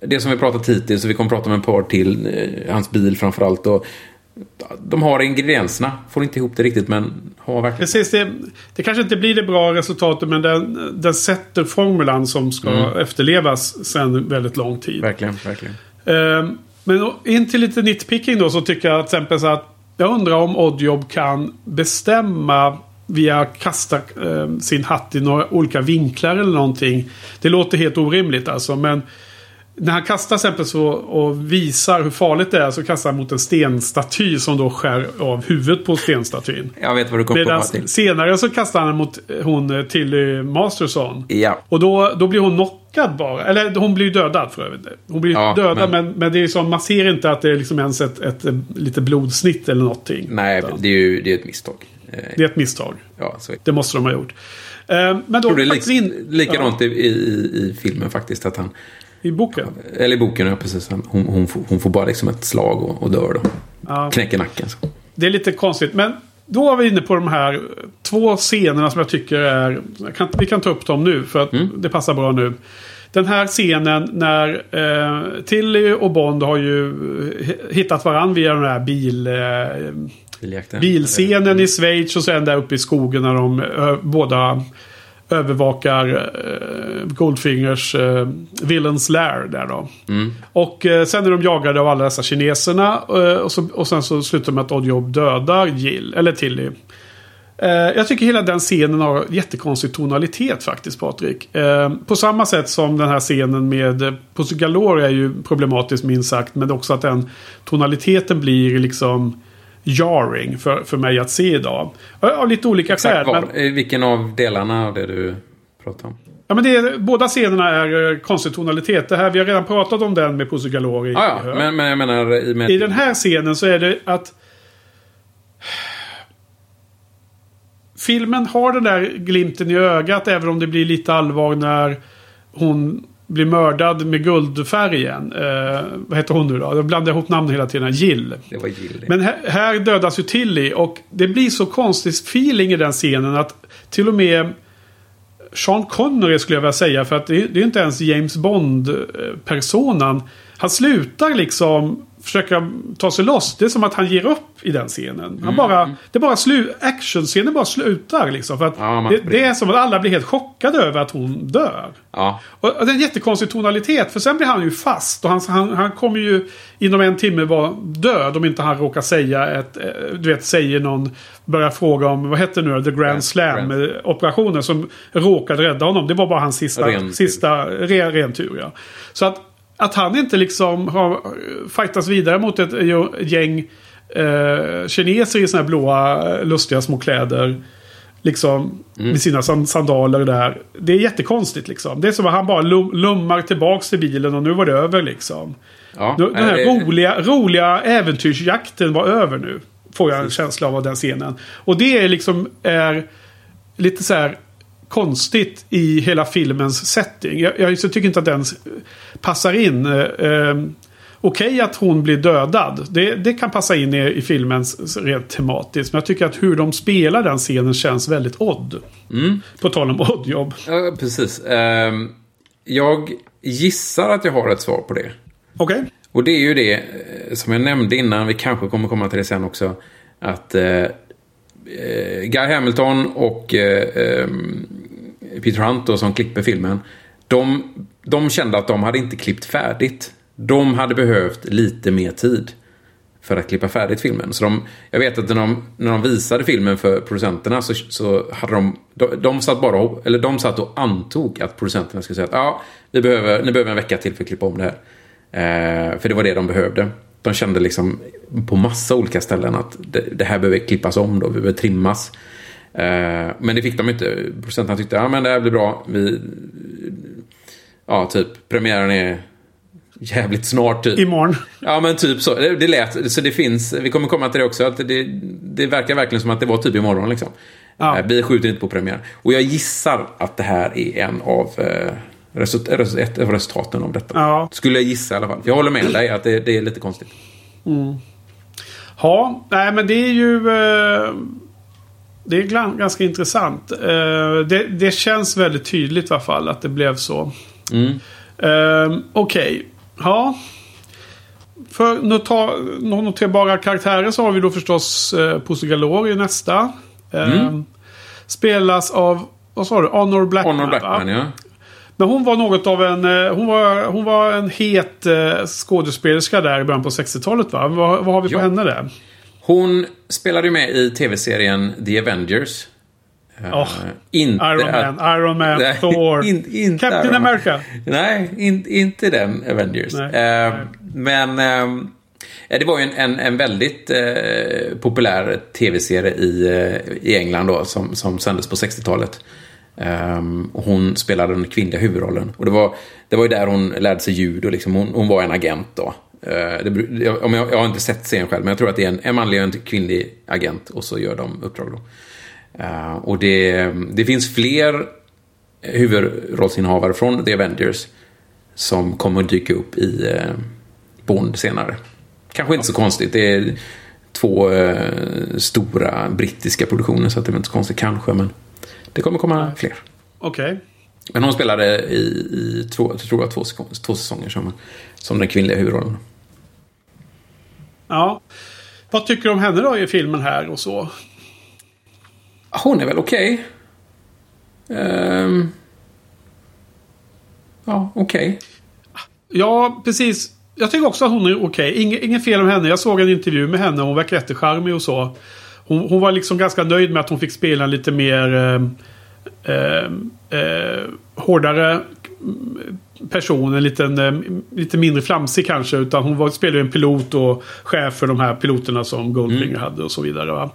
det som vi pratat hittills, och vi kommer prata om en par till, eh, hans bil framförallt. Och de har ingredienserna. Får inte ihop det riktigt men har verkligen... Precis, det, det kanske inte blir det bra resultatet men den, den sätter formulan som ska mm. efterlevas sedan väldigt lång tid. Verkligen, verkligen. Uh, men in till lite nitpicking då så tycker jag till exempel så att jag undrar om Oddjob kan bestämma via kasta eh, sin hatt i några olika vinklar eller någonting. Det låter helt orimligt alltså. Men när han kastar exempel så och visar hur farligt det är så kastar han mot en stenstaty som då skär av huvudet på stenstatyn. Jag vet vad du kommer komma till. Senare så kastar han mot hon eh, Tilly Masterson. Ja. Och då, då blir hon knockad bara. Eller hon blir dödad för övrigt. Hon blir ja, dödad men... men, men, det är som man ser inte att det är liksom ens ett, ett, ett lite blodsnitt eller någonting. Nej, det är ju det är ett misstag. Det är ett misstag. Ja, så det måste de ha gjort. Eh, men då, jag tror det är lik, in... likadant ja. i, i, i filmen faktiskt. Att han, I boken? Eller i boken, ja precis. Hon, hon, får, hon får bara liksom ett slag och, och dör då. Ja. Knäcker nacken. Så. Det är lite konstigt. Men då är vi inne på de här två scenerna som jag tycker är... Kan, vi kan ta upp dem nu för att mm. det passar bra nu. Den här scenen när eh, Tilly och Bond har ju hittat varandra via den här bil... Eh, bilscenen i Schweiz och sen där uppe i skogen när de ö, båda övervakar eh, Goldfingers eh, Villains Lair där då. Mm. Och eh, sen är de jagade av alla dessa kineserna. Eh, och, så, och sen så slutar med att Oddjob dödar Jill, eller Tilly. Eh, jag tycker hela den scenen har jättekonstig tonalitet faktiskt Patrik. Eh, på samma sätt som den här scenen med Pussy Galore är ju problematisk minst sagt. Men också att den tonaliteten blir liksom jarring för, för mig att se idag. Av lite olika skäl. Men... Vilken av delarna av det du pratar om? Ja, men det är, båda scenerna är eh, konstig tonalitet. Det här, vi har redan pratat om den med Pussy Galore. I, ah, ja, men, men jag menar... I, med... I den här scenen så är det att... Filmen har den där glimten i ögat även om det blir lite allvar när hon blir mördad med guldfärgen. Eh, vad heter hon nu då? Jag blandar ihop namnen hela tiden. Jill. Det var Jill. Men här, här dödas ju Tilly och det blir så konstig feeling i den scenen att till och med Sean Connery skulle jag vilja säga. För att det, det är inte ens James Bond-personan. Han slutar liksom försöka ta sig loss. Det är som att han ger upp i den scenen. Han mm. bara, det bara slu, actionscenen bara slutar liksom. För att ja, det, det, är som att alla blir helt chockade över att hon dör. Ja. Och, och det är en jättekonstig tonalitet. För sen blir han ju fast. Och han, han, han kommer ju inom en timme vara död. Om inte han råkar säga ett... Eh, du vet, säger någon... Börjar fråga om, vad heter nu The Grand Slam Grand. operationen som råkade rädda honom. Det var bara hans sista, ren sista ren, ren tur. Ja. Så att att han inte liksom har fightats vidare mot ett gäng eh, kineser i såna här blåa lustiga små kläder. Liksom mm. med sina sandaler där. Det är jättekonstigt liksom. Det är som att han bara lum lummar tillbaks till bilen och nu var det över liksom. Ja, den här det... roliga, roliga äventyrsjakten var över nu. Får jag en känsla av den scenen. Och det är liksom är lite så här konstigt i hela filmens setting. Jag, jag tycker inte att den passar in. Eh, ehm, Okej okay att hon blir dödad. Det, det kan passa in i, i filmens rent tematiskt. Men jag tycker att hur de spelar den scenen känns väldigt odd. Mm. På tal om oddjobb. Ja, precis. Um, jag gissar att jag har ett svar på det. Okej. Okay. Och det är ju det eh, som jag nämnde innan. Vi kanske kommer komma till det sen också. Att uh, Guy Hamilton och uh, um, Peter Hunt då, som klipper filmen. De, de kände att de hade inte klippt färdigt. De hade behövt lite mer tid för att klippa färdigt filmen. Så de, jag vet att när de, när de visade filmen för producenterna så, så hade de, de, de, satt bara, eller de satt och antog att producenterna skulle säga att ja, vi behöver, ni behöver en vecka till för att klippa om det här. Eh, för det var det de behövde. De kände liksom på massa olika ställen att det, det här behöver klippas om då, vi behöver trimmas. Eh, men det fick de inte. Producenterna tyckte ja, det här blir bra. Vi, ja, typ premiären är jävligt snart. Typ. Imorgon. Ja, men typ så. Det, det lät, så det finns, vi kommer komma till det också, att det, det verkar verkligen som att det var typ imorgon liksom. Ja. Eh, vi skjuter inte på premiär. Och jag gissar att det här är en av eh, ett av resultaten av detta. Ja. Skulle jag gissa i alla fall. Jag håller med dig att det, det är lite konstigt. Mm. Ja, nej men det är ju... Eh det är ganska intressant. Eh, det, det, känns väldigt tydligt i alla fall att det blev så. Mm. Uh, Okej. Okay. Ja. För noterbara karaktärer så har vi då förstås Pussy Galore i nästa. Uh, mm. Spelas av, vad sa du, Honor Blackman? Honor Blackman, ja. Men hon var något av en, hon var, hon var en het skådespelerska där i början på 60-talet va? Vad, vad har vi på ja. henne där? Hon spelade ju med i tv-serien The Avengers. Oh, inte Iron Man, att, Iron Man, nej, Thor, in, inte Captain Iron America. Nej, in, inte den Avengers. Nej, uh, nej. Men uh, det var ju en, en, en väldigt uh, populär tv-serie i, i England då, som, som sändes på 60-talet. Um, ehm, hon spelade den kvinnliga huvudrollen. Och det var, det var ju där hon lärde sig ljud och liksom, hon, hon var en agent då. Eh, det, jag, jag, har inte sett serien själv, men jag tror att det är en, en manlig och en kvinnlig agent och så gör de uppdrag då. Uh, och det, det finns fler huvudrollsinnehavare från The Avengers som kommer att dyka upp i uh, Bond senare. Kanske inte så konstigt. Det är två eh, stora brittiska produktioner så att det är inte så konstigt kanske. Men det kommer komma fler. Okej. Okay. Men hon spelade i, i två, tror jag, två, två säsonger som, som den kvinnliga huvudrollen. Ja. Vad tycker du om henne då i filmen här och så? Hon är väl okej. Okay. Um, ehm. ja, okej. Okay. Ja, precis. Jag tycker också att hon är okej. Okay. Inge, inget fel om henne. Jag såg en intervju med henne. Hon verkar jättecharmig och så. Hon, hon, var liksom ganska nöjd med att hon fick spela lite mer eh, eh, eh, hårdare person. En liten, eh, lite mindre flamsig kanske. Utan hon var, spelade en pilot och chef för de här piloterna som Goldfinger mm. hade och så vidare. Va?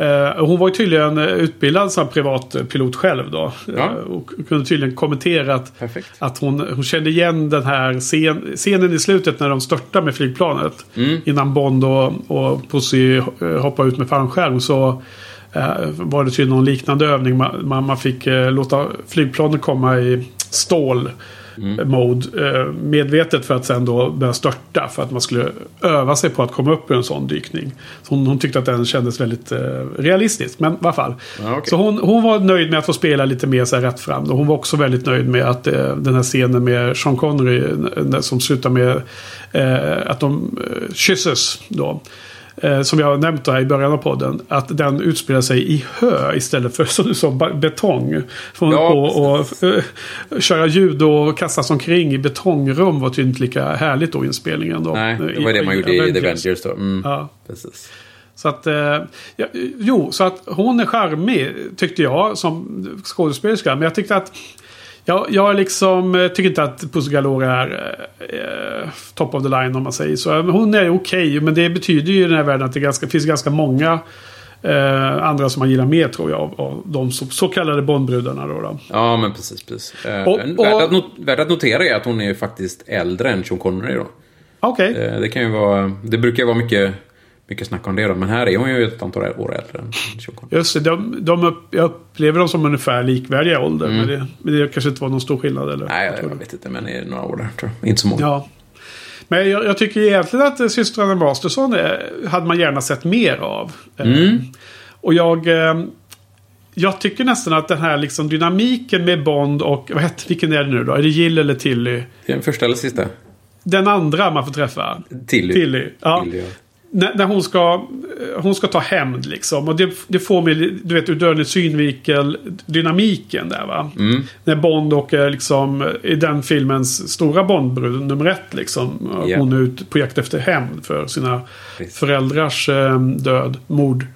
Uh, hon var ju tydligen utbildad som privatpilot själv då. Ja. Och kunde tydligen kommentera att, att hon, hon kände igen den här scen, scenen i slutet när de störtar med flygplanet. Mm. Innan Bond och, och Pussy hoppar ut med fallskärm. Så var det tydligen någon liknande övning. Man, man fick låta flygplanet komma i stål mm. mode eh, medvetet för att sen då börja störta. För att man skulle öva sig på att komma upp i en sån dykning. Så hon, hon tyckte att den kändes väldigt eh, realistisk. Men i alla fall. Okay. Så hon, hon var nöjd med att få spela lite mer så här rätt fram. Och hon var också väldigt nöjd med att eh, den här scenen med Sean Connery som slutar med eh, att de eh, kysses. Då eh, som jag har nämnt här i början av podden, att den utspelar sig i hö istället för som du sa betong. Från ja, och, och uh, köra ljud och kastas omkring i betongrum var tydligen inte lika härligt då inspelningen. Då, Nej, det var I, det man gjorde i The Avengers då. Mm, ja. Precis. Så att, eh, ja, jo, så att hon är charmig tyckte jag som skådespelerska. Men jag tyckte att jag, jag liksom, eh, tycker inte att Pussy Galore är eh, top of the line om man säger så. Hon är okej, okay, men det betyder ju i den här världen att det ganska, finns ganska många eh, andra som man gillar mer tror jag. Av, av de så, så kallade Bondbrudarna då, då. Ja, men precis. precis. Eh, och, och, värt, att not, värt att notera är att hon är faktiskt äldre än Sean Connery då. Okej. Okay. Eh, det kan ju vara, det brukar vara mycket mycket snack om det då. Men här är hon ju ett antal år äldre än Chocon. Just det. De, de upp, jag upplever dem som ungefär likvärdiga ålder. Mm. Men, det, men det kanske inte var någon stor skillnad. Eller, Nej, jag, jag vet inte. Men det är några år där tror jag. Inte så många. Ja. Men jag, jag tycker egentligen att systrarna Masterson hade man gärna sett mer av. Mm. Eh, och jag... Eh, jag tycker nästan att den här liksom dynamiken med Bond och... Vad heter, vilken är det nu då? Är det Jill eller Tilly? Den första eller sista? Den andra man får träffa. Tilly. Tilly. Ja. Tilly ja när, när, hon ska, hon ska ta hämnd liksom. Och det, det får mig, du vet, ur dödlig synvinkel, dynamiken där va. Mm. När Bond åker liksom, i den filmens stora Bondbrud, nummer ett liksom. Yeah. Hon är ute på jakt efter hämnd för sina Precis. föräldrars eh, död, mord.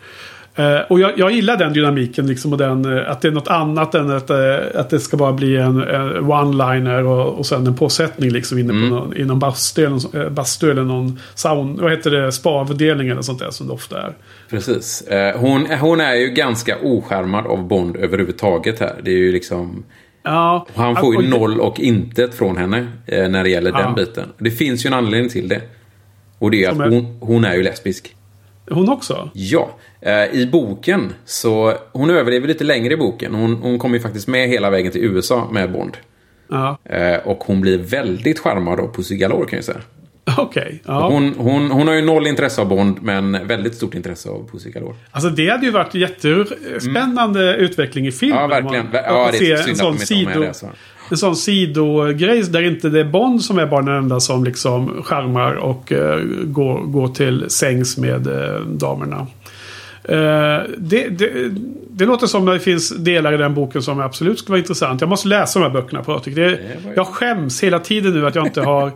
Uh, och jag, jag, gillar den dynamiken liksom och den, uh, att det är något annat än att, uh, att det ska bara bli en one-liner och, och sen en påsättning liksom inne mm. på någon, i någon bastu eller, bastu eller någon sound, vad heter det, spavdelning eller sånt där som det ofta är. Precis. hon, hon är ju ganska oskärmad av Bond överhuvudtaget här. Det är ju liksom... Ja, han får ju noll och intet från henne när det gäller ja. den biten. Det finns ju en anledning till det. Och det är att hon, hon är ju lesbisk. Hon också? Ja. Eh, I boken så... Hon överlever lite längre i boken. Hon, hon kommer ju faktiskt med hela vägen till USA med Bond. Ja. Eh, och hon blir väldigt charmad av Pussy Galore kan jag säga. Okej. Okay, ja. hon, hon, hon har ju noll intresse av Bond men väldigt stort intresse av Pussy Galore. Alltså det hade ju varit jättespännande mm. utveckling i filmen. Ja, verkligen. Ja, det är inte har med det. Så en sån sidogrej där inte det är Bond som är bara den enda som liksom charmar och uh, går, går till sängs med uh, damerna. Uh, det, det, det, låter som att det finns delar i den boken som absolut skulle vara intressant. Jag måste läsa de här böckerna Patrik. Det, jag skäms hela tiden nu att jag inte har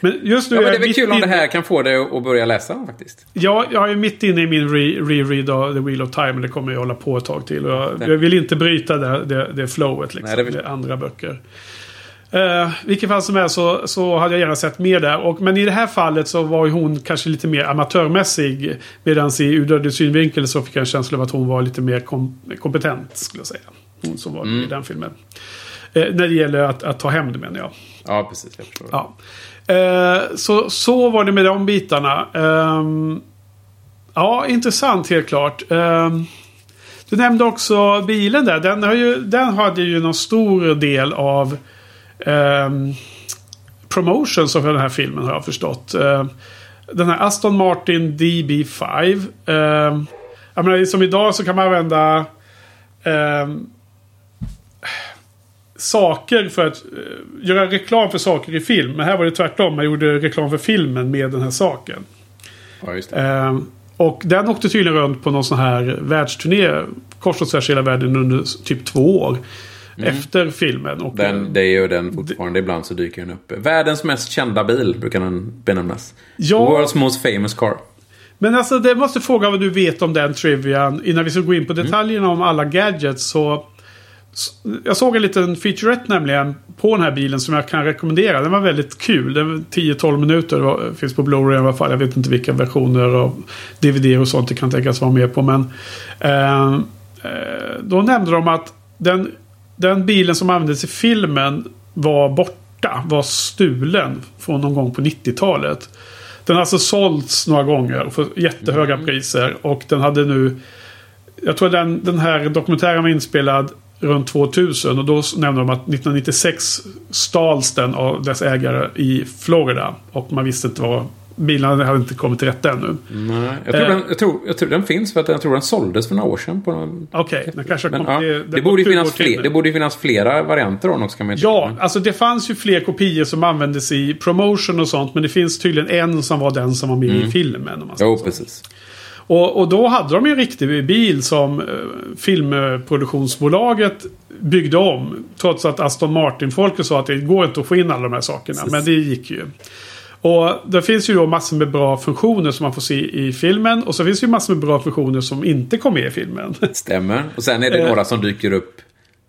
Men just nu ja, men det är väl kul om det här kan få dig att börja läsa faktiskt. Ja, jag är mitt inne i min reread av The Wheel of Time. Det kommer jag hålla på ett tag till. Och jag, jag vill inte bryta det, det, det flowet liksom. Nej, det, vill... andra böcker. Uh, vilket fall som är så, så hade jag gärna sett mer där. Och, men i det här fallet så var ju hon kanske lite mer amatörmässig. Medan i Udödlig synvinkel så fick jag en känsla av att hon var lite mer kom, kompetent. Skulle jag säga. Hon som var mm. i den filmen. Uh, när det gäller att, att ta hem det menar jag. Ja, precis. Jag förstår. Ja. Eh, så, så var det med de bitarna. Eh, ja, intressant helt klart. Eh, du nämnde också bilen där. Den, har ju, den hade ju någon stor del av eh, promotions av den här filmen har jag förstått. Eh, den här Aston Martin DB5. Eh, jag menar, som idag så kan man använda eh, saker för att eh, göra reklam för saker i film. Men här var det tvärtom. Man gjorde reklam för filmen med den här saken. Ja, just det. Eh, och den åkte tydligen runt på någon sån här världsturné. Kors och tvärs hela världen under typ två år. Efter filmen. Och, Den, det är ju den fortfarande. Ibland så dyker den upp. Världens mest kända bil brukar den benämnas. Ja. World's most famous car. Men alltså det måste fråga vad du vet om den trivian. Innan vi ska gå in på detaljerna om alla gadgets. Så, jag såg en liten featurette nämligen. På den här bilen som jag kan rekommendera. Den var väldigt kul. Den var 10-12 minuter. Det finns på Blu-ray i alla fall. Jag vet inte vilka versioner av DVD och sånt det kan tänkas vara med på. Men eh, eh, då nämnde de att den, den bilen som användes i filmen var borta. Var stulen från någon gång på 90-talet. Den har alltså sålts några gånger för jättehöga priser. Och den hade nu... Jag tror den, den här dokumentären var inspelad runt 2000. Och då nämnde de att 1996 stals den av dess ägare i Florida. Och man visste inte vad... Bilarna hade inte kommit till rätta ännu. Nej, jag, tror Eh. den, jag, tror, jag tror den finns för att jag tror den såldes för några år sedan. Okej, den kanske men, ja, det, det, borde ju 20 finnas till fler, det borde finnas flera varianter av den också kan man Ja, tycka. alltså det fanns ju fler kopior som användes i promotion och sånt. Men det finns tydligen en som var den som var med i filmen. Om man Jo, så. precis. Och, och då hade de en riktig bil som eh, filmproduktionsbolaget byggde om. Trots att Aston Martin-folket sa att det går inte att få in alla de här sakerna. Men det gick ju. Och det finns ju då massor med bra funktioner som man får se i filmen. Och så finns det ju massor med bra funktioner som inte kom med i filmen. Stämmer. Och sen är det Eh. några som dyker upp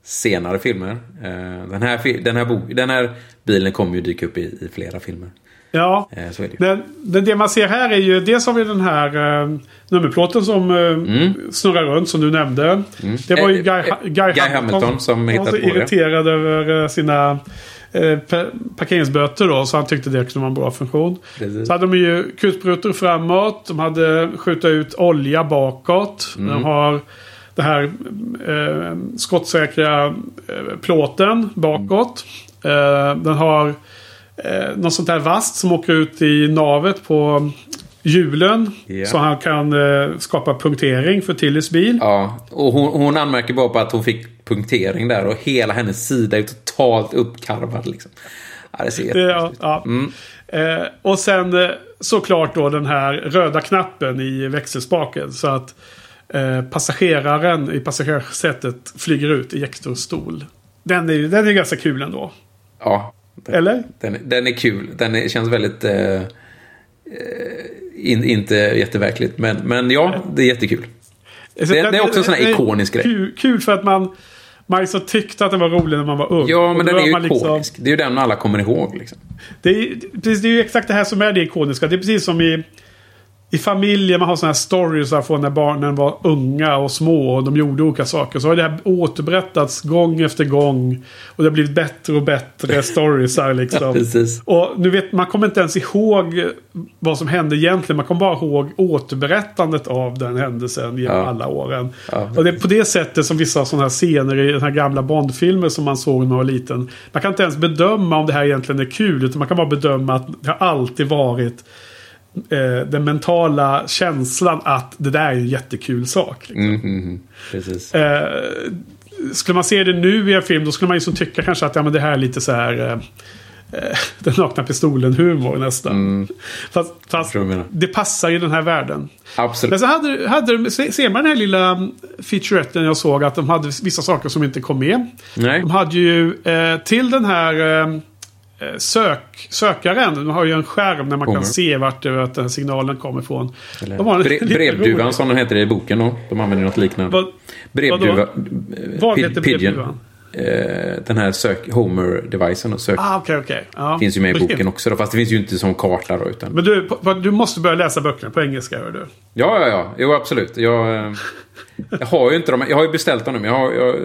senare filmer. Eh, Den här, den här, den här bilen kommer ju dyka upp i, i flera filmer. ja. Eh, Så är det ju. Men, men det man ser här är ju dels har vi den här eh, nummerplåten som eh, snurrar runt som du nämnde. Det var ju Guy, Guy, Guy Hamilton som Han var hittade på det. irriterad över sina eh, pa- parkeringsböter då. Så han tyckte det kunde vara en bra funktion. Precis. Så hade de ju kulsprutor framåt. De hade skjutit ut olja bakåt. Mm. De har det här eh, skottsäkra eh, plåten bakåt. Eh, den har eh, något sånt här vast som åker ut i navet på hjulen. Ja. Så han kan eh, skapa punktering för Tillys bil. Ja, och hon, hon anmärker bara på att hon fick punktering där och hela hennes sida är totalt uppkarvad liksom. Ja, det ser Det, jättekonstigt ja, ut. ja. Eh, och sen eh, såklart då den här röda knappen i växelspaken. Så att eh, passageraren i passagerarsätet flyger ut i stol. Den är den är ganska kul ändå. Ja, den, Eller? Den, den är kul. Den är, känns väldigt... Eh, eh, in, inte jätteverkligt, men, men ja, det är jättekul. Det- det är också en sån här ikonisk grej. Kul, kul för att man, man liksom tyckte att den var rolig när man var ung. Ja, men den är ju liksom- ikonisk. Det är ju den alla kommer ihåg. Liksom. Det är, precis, det är ju exakt det här som är det ikoniska. Det är precis som i, i familjer. Man har sådana här stories där från när barnen var unga och små. Och de gjorde olika saker. Så har det här återberättats gång efter gång. Och det har blivit bättre och bättre stories här liksom. Precis. Och nu vet man kommer inte ens ihåg vad som hände egentligen. Man kommer bara ihåg återberättandet av den händelsen genom Ja. alla åren. Ja. Och det är på det sättet som vissa sådana här scener i den här gamla Bondfilmer som man såg när man var liten. Man kan inte ens bedöma om det här egentligen är kul. Utan man kan bara bedöma att det har alltid varit eh, den mentala känslan att det där är en jättekul sak. Liksom. Mm, mm, mm. Precis. Eh, skulle man se det nu i en film då skulle man ju så tycka kanske att ja, men det här är lite så här eh, eh, den nakna pistolen-humor nästan. Fast, fast Mm. du menar. det passar i den här världen. Absolut. Men så hade, hade de, se- ser man den här lilla featuretten jag såg att de hade vissa saker som inte kom med. Nej. De hade ju eh, till den här eh, sök, sökaren. De har ju en skärm där man Kommer. kan se vart, det- vart den signalen kommer ifrån. Eller, De bre, brevduvan som den heter i boken då. De använder något liknande. Vad, Brevduva. eh, Vad heter pigeon. brevduvan? Eh, den här sök, Homer-devicen och sök. Ah, okej, okej. Ja. Finns ju med i boken också då, fast det finns ju inte som karta då. Utan... Men du, du måste börja läsa böckerna på engelska, hör du. Ja, ja, ja. Jo, absolut. Jag, eh, jag har ju inte dem. Jag har ju beställt dem nu, men jag har... Jag,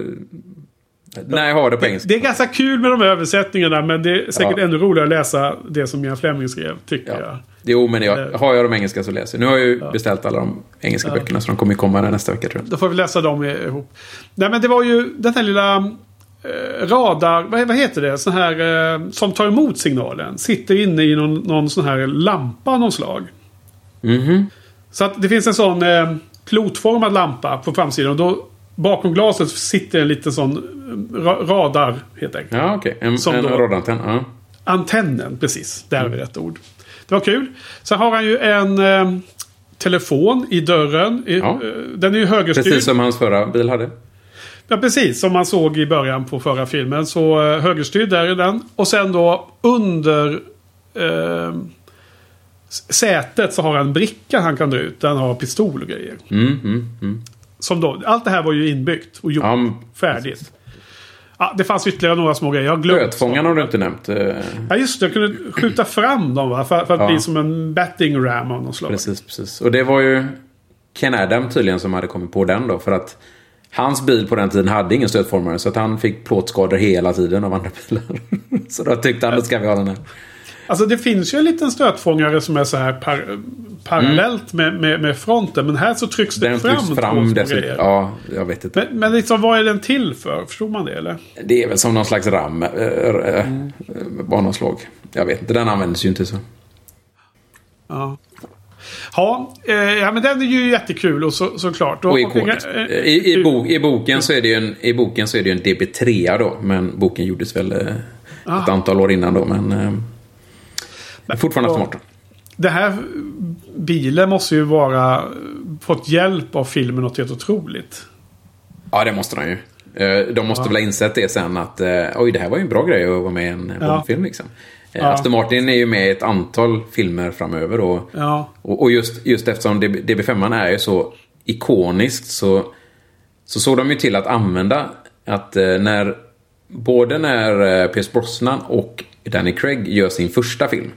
när jag har det på engelska. Det är ganska kul med de här översättningarna, men det är säkert Ja. ännu roligare att läsa det som Ian Fleming skrev, tycker jag. Ja. Jo, men jag, har jag de engelska så läser jag. Nu har jag ju beställt alla de engelska böckerna, så de kommer ju komma nästa vecka tror jag. Då får vi läsa dem ihop. Nej, men det var ju den här lilla eh, radar... Vad, heter det? Sån här eh, som tar emot signalen. Sitter inne i någon, någon sån här lampa av någon slag. Mhm. Så att det finns en sån eh, plotformad lampa på framsidan. Och då bakom glaset sitter en liten sån eh, radar helt enkelt. Ja, okej. En, Som en då- radantenn. Ja. Antennen, precis. Där har vi rätt ord. Det var kul. Sen har han ju en eh, telefon i dörren. I, Ja. eh, Den är ju högerstyrd. Precis som hans förra bil hade. Ja, precis. Som man såg i början på förra filmen. Så eh, högerstyrd där är den. Och sen då under eh, sätet så har han en bricka han kan dra ut. Den har pistol och grejer. Mm, mm, mm. Som då, allt det här var ju inbyggt och gjort Ja, färdigt. Ja, det fanns ytterligare några små grejer. Jag. Rötfångaren har du inte nämnt. eh, Ja, just det. Jag kunde skjuta fram dem va? För, för att Ja. bli som en batting ram av något slag. Precis, precis. Och det var ju Ken Adam tydligen som hade kommit på den då. För att hans bil på den tiden hade ingen stötformare. Så att han fick plåtskador hela tiden av andra bilar. så då tyckte han, då ska vi ha den här. Alltså det finns ju en liten stötfångare som är så här par, parallellt med, med, med fronten. Men här så trycks det Den fram trycks två fram grejer. Ja, jag vet inte. Men, men liksom, vad är den till för? Förstod man det eller? Det är väl som någon slags ram. Äh, äh, Bananslag. Jag vet inte, den används ju inte så. Ja. Ja, eh, ja, men den är ju jättekul och så, såklart. Och ikonisk. eh, I, i, bok, i, boken så är det ju en, I boken så är det en DB3 då. Men boken gjordes väl eh, ett antal år innan då. Men, eh, fortfarande ja. smart. Det här bilen måste ju vara fått hjälp av filmen något helt otroligt. Ja, det måste de ju. Eh, De måste väl ha insett det sen att eh, oj, det här var ju en bra grej att vara med i en Ja. Bondfilm. Liksom. Eh, Ja. Aston Martin är ju med i ett antal filmer framöver. Och, Ja. och, och just, just eftersom DB, DB5 är ju så ikoniskt så, så såg de ju till att använda att när både när Pierce Brosnan och Danny Craig gör sin första film,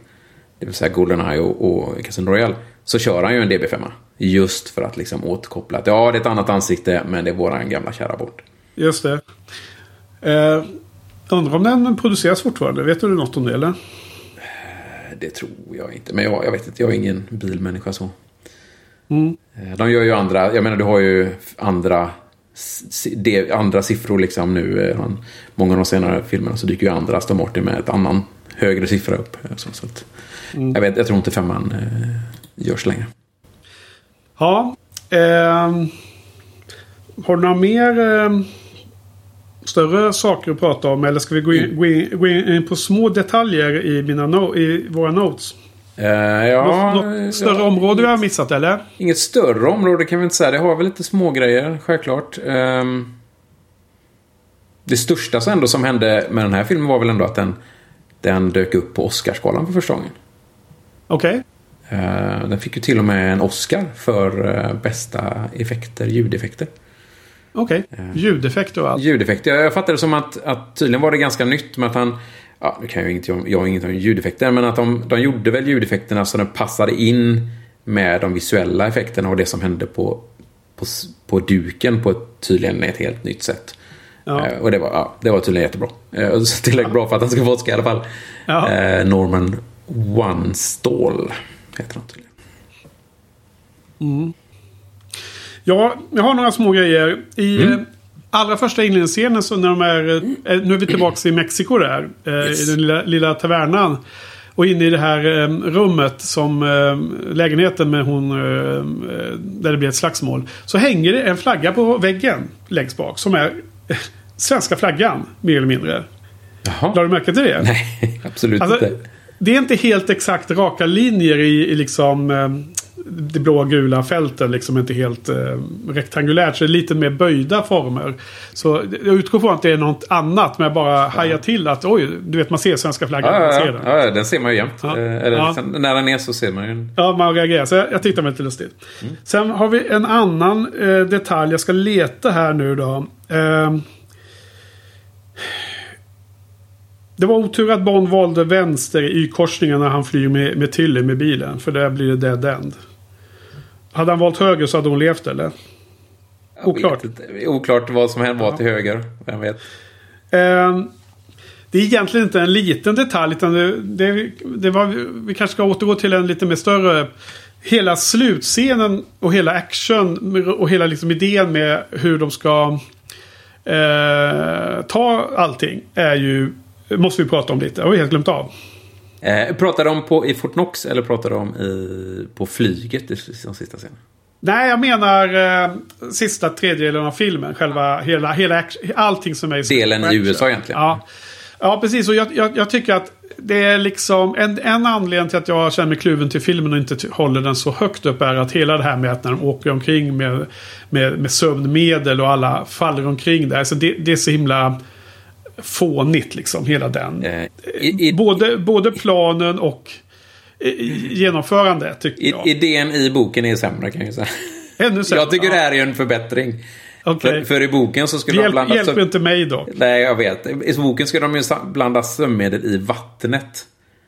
det vill säga Goldeneye och, och Casino Royale, så kör han ju en DB5. Just för att liksom återkoppla att ja, det är ett annat ansikte, men det är våran gamla kära Bond. Just det. Eh, undrar om den produceras fortfarande? Vet du något om det eller? Det tror jag inte. Men jag, jag vet inte, jag är ingen bilmänniska så. Mm. Eh, De gör ju andra, jag menar du har ju andra, det, andra siffror liksom nu. eh, han- Många av de senare filmerna så dyker ju andra Aston Martin med ett annan högre siffra upp. eh, Så, så att, jag, vet, jag tror inte femman eh, görs längre. Ja. ehm, har du några mer ehm, större saker att prata om? Eller ska vi gå in, gå in, gå in på små detaljer i, mina no, i våra notes? Eh, ja, något något större ja, område vi har missat eller? Inget större område kan vi inte säga. Det har väl lite små grejer självklart. Ehm, det största så ändå som hände med den här filmen var väl ändå att den, den dök upp på Oscarsgalan för första gången. Okej. Eh, Den fick ju till och med en Oscar för eh, bästa effekter, ljudeffekter. Okej. Ljudeffekter och allt. Ljudeffekter. Jag fattade det som att, att tydligen var det ganska nytt med att han... Ja, nu kan jag ju om, jag har inget om ljudeffekter, men att de, de gjorde väl ljudeffekterna så de passade in med de visuella effekterna och det som hände på, på, på duken på ett, tydligen ett helt nytt sätt. Ja. Eh, och det var, ja, det var tydligen jättebra. Eh, så tillräckligt bra för att han ska få Oscar i alla fall. Ja. Eh, Norman Onestall heter han tydligen. Ja, jag har några små grejer. I Mm. eh, allra första inledningsscenen så när de är... eh, Nu är vi tillbaka i Mexiko där. eh, Yes. I den lilla, lilla tavernan. Och inne i det här eh, rummet som eh, lägenheten med hon... Eh, eh, där det blir ett slagsmål. Så hänger det en flagga på väggen längst bak. Som är eh, svenska flaggan. Mer eller mindre. Jaha. Lade du märke till det? Nej, absolut Alltså, inte. Det är inte helt exakt raka linjer i, i liksom eh, det blåa gula fälten. Liksom inte helt eh, rektangulärt. Så det är lite mer böjda former. Så jag utgår från att det är något annat. Men jag bara hajar till att oj, du vet man ser svenska flaggan. Ja, man ser ja, den. ja, ja, den ser man ju jämt. Ja. Eh, Eller Ja. liksom, när den är så ser man ju den. Ja, man reagerar. Så jag, jag tyckte det var lite lustigt. Sen har vi en annan eh, detalj. Jag ska leta här nu då. Eh, det var otur att Bond valde vänster i Y-korsningen när han flyger med, med Tilly med bilen. För där blir det dead end. Hade han valt höger så hade hon levt eller? Jag Oklart. Oklart vad som hände var Ja. till höger. Vem vet. Eh, det är egentligen inte en liten detalj. Utan det, det, det var, vi kanske ska återgå till en lite mer större. Hela slutscenen och hela action och hela liksom idén med hur de ska eh, ta allting. Är ju, måste vi prata om lite. Det har vi helt glömt av. Eh, pratar de på, i Fort Knox eller pratar de i, på flyget i de sista scenen? Nej, jag menar eh, sista tredjedelen av filmen. Själva, hela, hela allting som är i Delen i USA egentligen. Ja, ja precis. Och jag, jag, jag, tycker att det är liksom en, en anledning till att jag känner mig kluven till filmen och inte håller den så högt upp är att hela det här med att när de åker omkring med, med, med sömnmedel och alla faller omkring där. Så det, det är så himla fånigt liksom, hela den. Eh, i, i, både, både planen och eh, genomförande tycker i, jag. Idén i boken är sämre kan jag säga. Ännu sämre. Jag tycker ja. det här är en förbättring. Okay. För, för, i boken så skulle det de blanda... hjälper inte mig då. Nej, jag vet. I boken skulle de ju blanda sömnmedel i vattnet.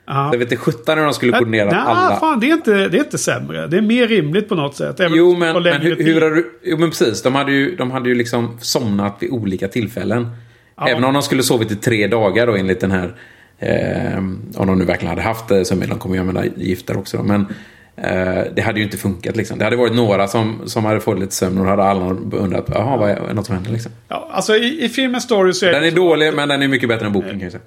Ja. Jag vet inte sjutton hur de skulle koordinera Nej, alla. Fan, det, är inte, det är inte sämre. Det är mer rimligt på något sätt. jo, men, men hur, hur har du... Jo, men precis. De hade ju, de hade ju liksom somnat vid olika tillfällen. Ja. Även om de skulle sovit i tre dagar då enligt den här... Eh, om de nu verkligen hade haft det, sömnmedel. De kommer ju använda gifter också. Då, men eh, det hade ju inte funkat liksom. Det hade varit några som, som hade fått lite sömn och då hade alla undrat. Jaha, vad är något som händer liksom? Ja, alltså i, i filmens story så är Den är dålig, men den är mycket bättre än boken kan jag säga.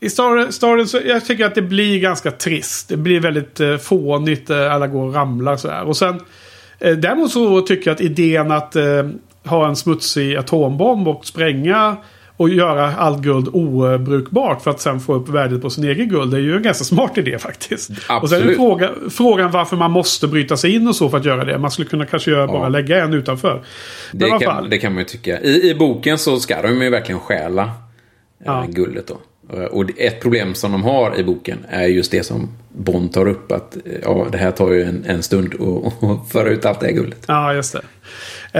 I storyn så jag tycker att det blir ganska trist. Det blir väldigt eh, fånigt. Eh, alla går och ramlar så här. Och sen... Eh, däremot så tycker jag att idén att eh, ha en smutsig atombomb och spränga och göra allt guld obrukbart för att sen få upp värdet på sin egen guld. Det är ju en ganska smart idé faktiskt. Absolut. Och sen är fråga, frågan varför man måste bryta sig in och så för att göra det. Man skulle kunna kanske göra, ja. bara lägga en utanför. Det kan, det kan man ju tycka. I, I boken så ska de ju verkligen stjäla ja. äh, guldet då. Eh, och ett problem som de har i boken är just det som Bond tar upp. Att eh, ja, det här tar ju en, en stund att föra ut allt det här guldet. Ja, just det.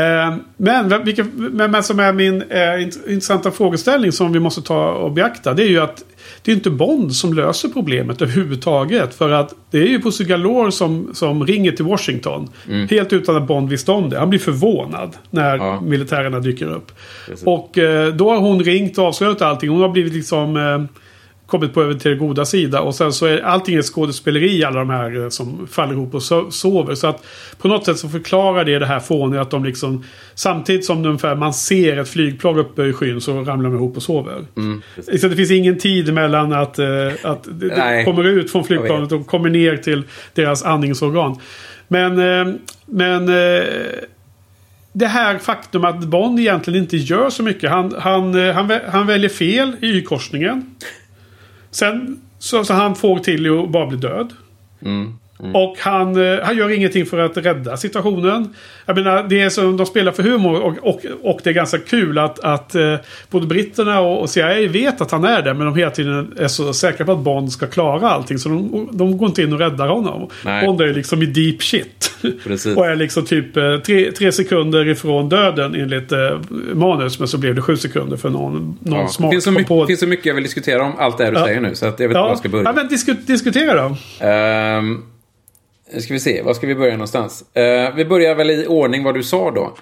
Eh, men, vilka, men, men som är min eh, intressanta frågeställning som vi måste ta och beakta. Det är ju att det är inte Bond som löser problemet överhuvudtaget. För att det är ju Pussy Galore som, som ringer till Washington. Mm. Helt utan att Bond visste om det. Han blir förvånad när ja. militärerna dyker upp. Precis. Och eh, då har hon ringt och avslöjat allting. Hon har blivit liksom... Eh, kommit på över till det goda sida. Och sen så är allting ett skådespeleri alla de här eh, som faller ihop och sover. Så att på något sätt så förklarar det det här fåniga att de liksom samtidigt som ungefär man ser ett flygplan uppe i skyn så ramlar de ihop och sover. Mm, så det finns ingen tid mellan att, eh, att det, det kommer ut från flygplanet och kommer ner till deras andningsorgan. Men, eh, men det här faktum att Bond egentligen inte gör så mycket. Han, han, han, han väljer fel i Y-korsningen. Sen så, så han får till att bara bli död. Mm. Mm. Och han, eh, han gör ingenting för att rädda situationen. Jag menar, det är som de spelar för humor och, och, och det är ganska kul att, att eh, både britterna och, och CIA vet att han är där. Men de hela tiden är så säkra på att Bond ska klara allting. Så de, de går inte in och räddar honom. Nej. Bond är liksom i deep shit. och är liksom typ eh, tre, tre sekunder ifrån döden enligt eh, manus. Men så blev det sju sekunder för någon, någon ja. smart finns så mycket, på... finns så mycket jag vill diskutera om allt det här du ja. säger nu. Så att jag vet inte ja. var jag ska börja. Ja, men disku, diskutera då. Um... Nu ska vi se, var ska vi börja någonstans? Uh, vi börjar väl i ordning vad du sa då.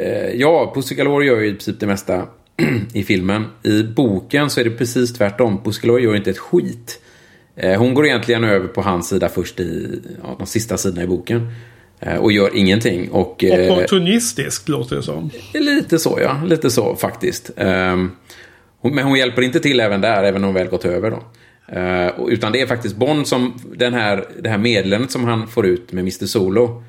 Uh, ja, Pussy Galore gör ju i princip det mesta i filmen. I boken så är det precis tvärtom. Pussy Galore gör inte ett skit. Uh, hon går egentligen över på hans sida först i ja, de sista sidorna i boken. Och gör ingenting. Och, Opportunistiskt låter det som. Lite så ja, lite så faktiskt. Men hon hjälper inte till även där, även om hon väl gått över då. Uh, utan det är faktiskt Bond som den här, det här meddelandet som han får ut med Mr Solo.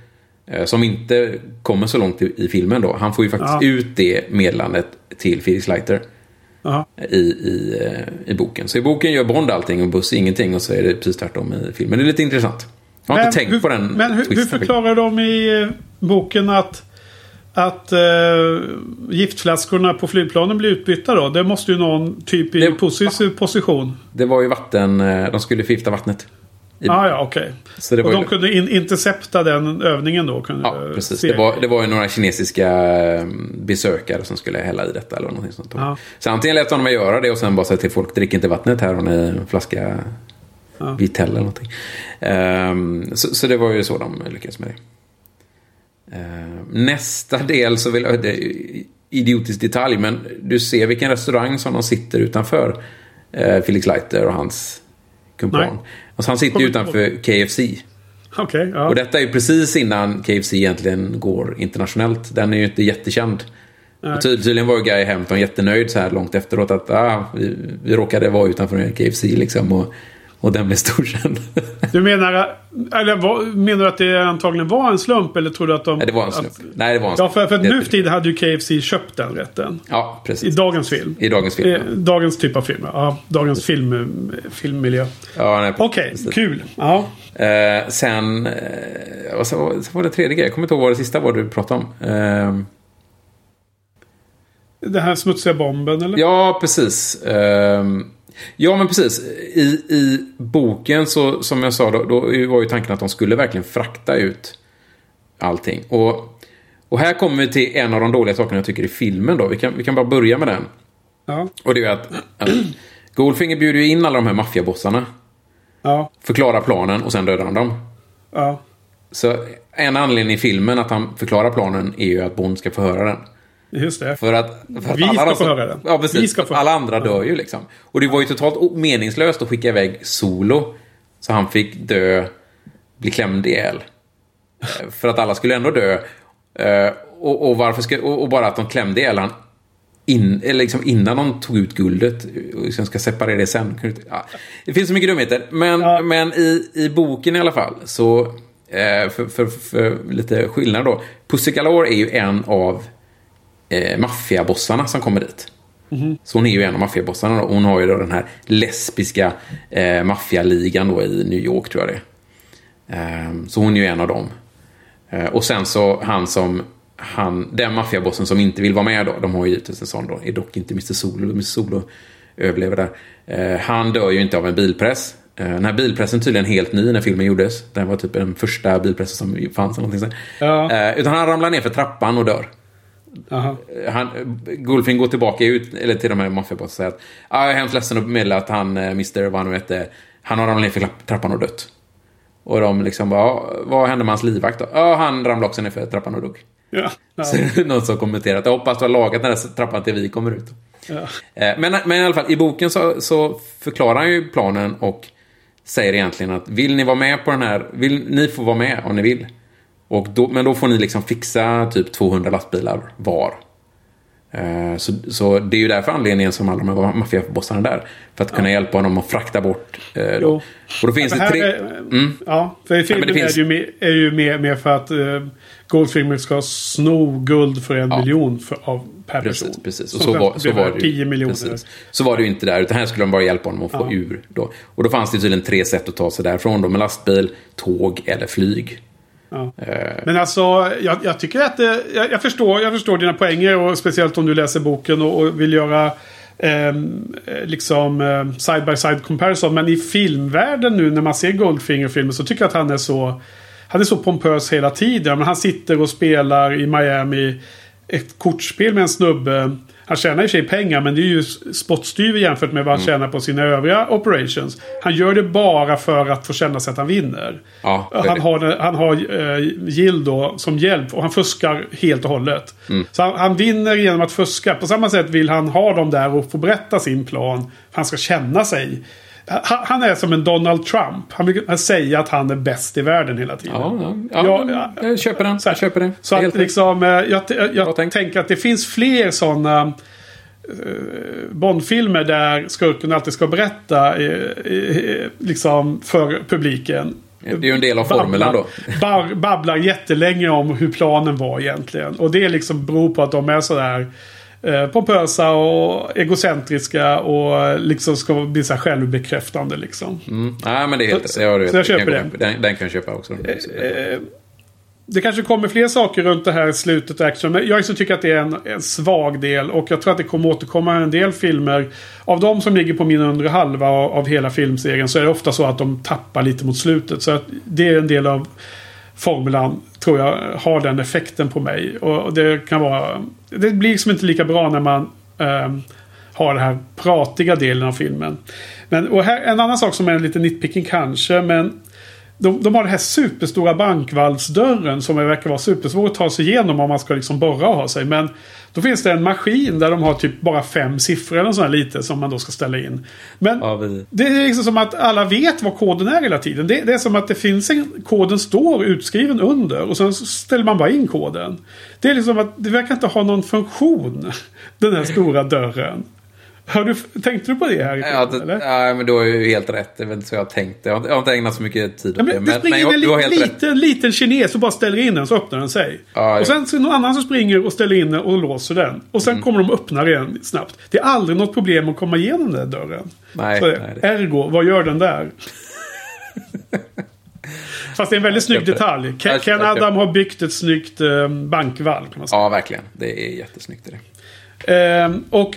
Uh, som inte kommer så långt i, i, filmen då. Han får ju faktiskt ja. ut det meddelandet till Felix Leiter. I, i, uh, I boken. Så i boken gör Bond allting och Buss ingenting och så är det precis tvärtom i filmen. Det är lite intressant. Jag har men, inte tänkt hur, på den Men hur, hur förklarar de i boken att att eh, giftflaskorna på flygplanen blir utbytta då? Det måste ju någon typ i det, positiv position. Det var ju vatten, eh, de skulle förgifta vattnet. I, ah, ja, okej. Okay. Och de ju... kunde in, intercepta den övningen då? Kunde ja, precis. Det var, det var ju några kinesiska eh, besökare som skulle hälla i detta eller någonting sånt. Ah. Så antingen lät de mig göra det och sen bara säga till folk, drick inte vattnet här har ni en flaska ah. Vitell eller någonting. Um, så, så, det var ju så de lyckades med det. Eh, nästa del så vill jag, det är idiotisk detalj, men du ser vilken restaurang som de sitter utanför. Eh, Felix Leiter och hans kumpan. Alltså han sitter ju utanför KFC. Okay, ja. Och detta är ju precis innan KFC egentligen går internationellt. Den är ju inte jättekänd. Och ty tydligen var ju Guy Hampton jättenöjd så här långt efteråt att ah, vi, vi råkade vara utanför KFC liksom. Och, och den blev storkänd. Du menar, eller, menar du att det antagligen var en slump? Eller tror du att de... Nej, det var en slump. Att, Nej, det var en slump. Ja, för, för nu för tiden hade ju KFC köpt den rätten. Ja, precis. I dagens film. I dagens film. I, dagens typ av film. Ja, dagens film, filmmiljö. Ja, Okej, okay, kul. Ja. Eh, sen, eh, vad så, så var det tredje grejen. Jag kommer inte ihåg vad det sista var du pratade om. Eh, den här smutsiga bomben eller? Ja, precis. Um, ja, men precis. I, I boken så, som jag sa, då, då var ju tanken att de skulle verkligen frakta ut allting. Och, och här kommer vi till en av de dåliga sakerna jag tycker i filmen då. Vi kan, vi kan bara börja med den. Ja. Och det är att, att Goldfinger bjuder ju in alla de här maffiabossarna. Ja. Förklarar planen och sen dödar han dem. Ja. Så en anledning i filmen att han förklarar planen är ju att Bond ska få höra den. Just det. För att, för att vi alla ska få höra den. Ja, precis. Vi ska få alla andra dör ju liksom. Och det var ju totalt meningslöst att skicka iväg Solo. Så han fick dö, bli klämd ihjäl. Eh, för att alla skulle ändå dö. Eh, och, och varför ska, och, och, bara att de klämde ihjäl han in, eller liksom innan de tog ut guldet och liksom ska separera det sen. Ja, det finns så mycket dumheter. Men, ja. men i, i boken i alla fall så, eh, för, för, för, lite skillnad då. Pussy Galore är ju en av eh, maffiabossarna som kommer dit. Mm. Så hon är ju en av maffiabossarna. Hon har ju då den här lesbiska eh, maffialigan då i New York tror jag det är. Eh, så hon är ju en av dem. Eh, och sen så han som han, den maffiabossen som inte vill vara med då, de har ju givetvis en sån då, är dock inte Mr Solo, Mr Solo överlever där. Eh, han dör ju inte av en bilpress. Eh, den här bilpressen är tydligen helt ny när filmen gjordes. Den var typ den första bilpressen som fanns. Eller någonting ja. eh, utan han ramlar ner för trappan och dör. Aha. Han, Gulfing går tillbaka ut, eller till de här maffiabossen och säger att ah, jag är hemskt ledsen att meddela att han, eh, Mr. vad han nu hette, han har ramlat ner för trappan och dött. Och de liksom bara, vad hände med hans livvakt då? Ja, han ramlade också ner för trappan och dog. Ja, ja. Så det är någon som kommenterat, jag hoppas du har lagat den där trappan till vi kommer ut. Ja. Eh, men, men i alla fall, i boken så, så förklarar han ju planen och säger egentligen att vill ni vara med på den här, vill ni få vara med om ni vill. Och då, men då får ni liksom fixa typ 200 lastbilar var. Uh, så, så det är ju därför anledningen som alla de här maffiabossarna där. För att ja. kunna hjälpa honom att frakta bort. Uh, då. Och då finns det, tre... Är, mm. Ja, för i filmen ja, finns... är det ju mer, är ju mer, mer för att uh, Goldfinger ska sno guld för en ja. miljon för, av, per precis, person. Precis, och så var, så var det 10 miljoner. Precis. Så var det ju inte där, utan här skulle de bara hjälpa honom att få ja. ur. Då. Och då fanns det tydligen tre sätt att ta sig därifrån. Då, med lastbil, tåg eller flyg. Ja. Men alltså, jag, jag tycker att det, jag, jag, förstår, jag förstår dina poänger och speciellt om du läser boken och, och vill göra eh, liksom eh, side by side comparison. Men i filmvärlden nu när man ser Goldfinger-filmer så tycker jag att han är så han är så pompös hela tiden. Men han sitter och spelar i Miami ett kortspel med en snubbe han tjänar i och för sig pengar men det är ju spottstyver jämfört med vad han mm. tjänar på sina övriga operations. Han gör det bara för att få känna sig att han vinner. Ja, han har, han har uh, Jill då som hjälp och han fuskar helt och hållet. Mm. Så han, han, vinner genom att fuska. På samma sätt vill han ha dem där och få berätta sin plan. Han ska känna sig han är som en Donald Trump. Han vill säga att han är bäst i världen hela tiden. Ja, ja, ja, ja jag köper den. Jag köper det. Så att liksom, eh, jag, jag, jag tänker att det finns fler sådana uh, Bondfilmer där skurken alltid ska berätta uh, liksom för publiken. Det är ju en del av formeln då. Babblar, babblar jättelänge om hur planen var egentligen. Och det liksom beror på att de är sådär eh, pompösa och egocentriska och liksom ska bli så självbekräftande liksom. Mm. Nej men det är helt så, jag, så jag köper den. den. Den kan jag köpa också. Eh, det kanske kommer fler saker runt det här slutet action. Men jag tycker att det är en, en, svag del. Och jag tror att det kommer återkomma en del filmer. Av de som ligger på min undre halva av, av hela filmserien så är det ofta så att de tappar lite mot slutet. Så att det är en del av formulan tror jag har den effekten på mig. Och det kan vara... Det blir liksom inte lika bra när man eh, har den här pratiga delen av filmen. Men, och här, en annan sak som är lite nitpicking kanske, men de, de har den här superstora bankvalvsdörren som verkar vara supersvår att ta sig igenom om man ska liksom borra och ha sig. Men då finns det en maskin där de har typ bara fem siffror eller sådär lite som man då ska ställa in. Men Ja, det är liksom som att alla vet vad koden är hela tiden. Det, det är som att det finns en, koden står utskriven under och sen så ställer man bara in koden. Det är liksom att det verkar inte ha någon funktion. Den här stora dörren. Har du, tänkte du på det här Ja, det, eller? ja, men du har ju helt rätt. Det är väl inte så jag tänkte. Jag har, jag har inte ägnat så mycket tid Ja, åt det. men det Men, springer men jag, en du har li- helt rätt. liten, liten kines och bara ställer in den så öppnar den sig. Ja, och sen så är det någon annan som springer och ställer in den och låser den. Och sen kommer de och öppnar den snabbt. Det är aldrig något problem att komma igenom den dörren. Nej, så är det. nej, det- Ergo, vad gör den där? Fast det är en väldigt snygg det. detalj. Ken, Ken. Adam har byggt ett snyggt eh, bankvalv. Ja, verkligen. Det är jättesnyggt. Det. Ehm, och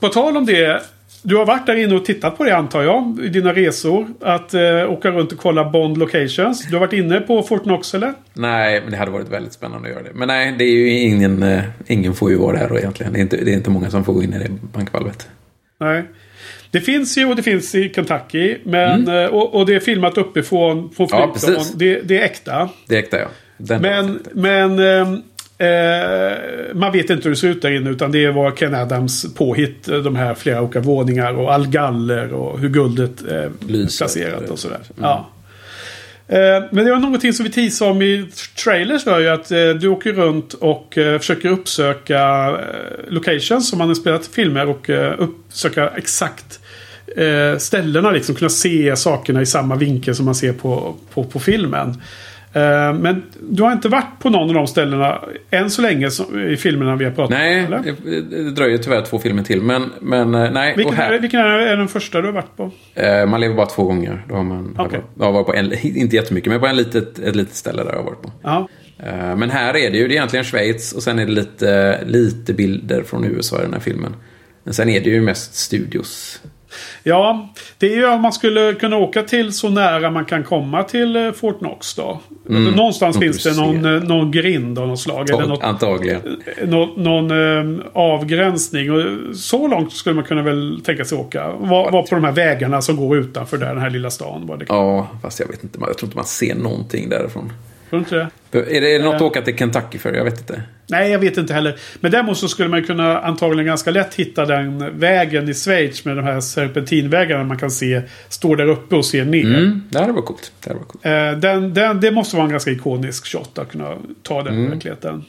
på tal om det. Du har varit där inne och tittat på det antar jag. I dina resor. Att eh, åka runt och kolla Bond locations. Du har varit inne på Fort Knox eller? Nej, men det hade varit väldigt spännande att göra det. Men nej, det är ju ingen... eh, Ingen får ju vara där då egentligen. Det är inte, det är inte många som får gå in i det bankvalvet. Nej. Det finns ju och det finns i Kentucky. Men, eh, och, och det är filmat uppifrån från Mm. Ja, precis. det, det är äkta. Det äkta, ja. Den Men, men ehm, eh, man vet inte hur det ser ut där inne. Utan det var Ken Adams påhitt. eh, De här flera olika våningar och all galler och hur guldet eh, är Lyser. placerat och sådär. Ja. Eh, Men det var någonting som vi teasade om i trailers var ju att eh, du åker runt och eh, försöker uppsöka eh, locations som man har spelat filmer och eh, uppsöka exakt eh, ställena liksom. Kunna se sakerna i samma vinkel som man ser på, på, på filmen. Eh, Men du har inte varit på någon av de ställena än så länge i filmerna vi har pratat Nej, om? Eller? det, dröjer tyvärr två filmer till. Men, men eh, nej. Vilken, här, är, vilken är, den första du har varit på? eh, man lever bara två gånger. Då har man varit, jag har varit på en, inte jättemycket, men på en litet, ett litet ställe där jag har varit på. Eh, Men här är det ju det är egentligen Schweiz och sen är det lite, lite bilder från USA i den här filmen. Men sen är det ju mest studios. Ja, det är ju om man skulle kunna åka till så nära man kan komma till eh, Fort Knox då. Någonstans Något finns det någon, eh, någon grind av något slag. Eller något, Antagligen. nå- någon eh, avgränsning. Och så långt skulle man kunna väl tänka sig åka. Var, var på de här vägarna som går utanför där, den här lilla stan. Var det, Ja, fast jag vet inte. Jag tror inte man ser någonting därifrån. Tror du inte det? Är det något att Eh. åka till Kentucky för? Jag vet inte. Nej, jag vet inte heller. Men däremot så skulle man kunna antagligen ganska lätt hitta den vägen i Schweiz med de här serpentinvägarna man kan se. Står där uppe och ser ner. Mm, det här var coolt. Det här var coolt. Eh, Den, den, det måste vara en ganska ikonisk shot att kunna ta den Mm. verkligheten.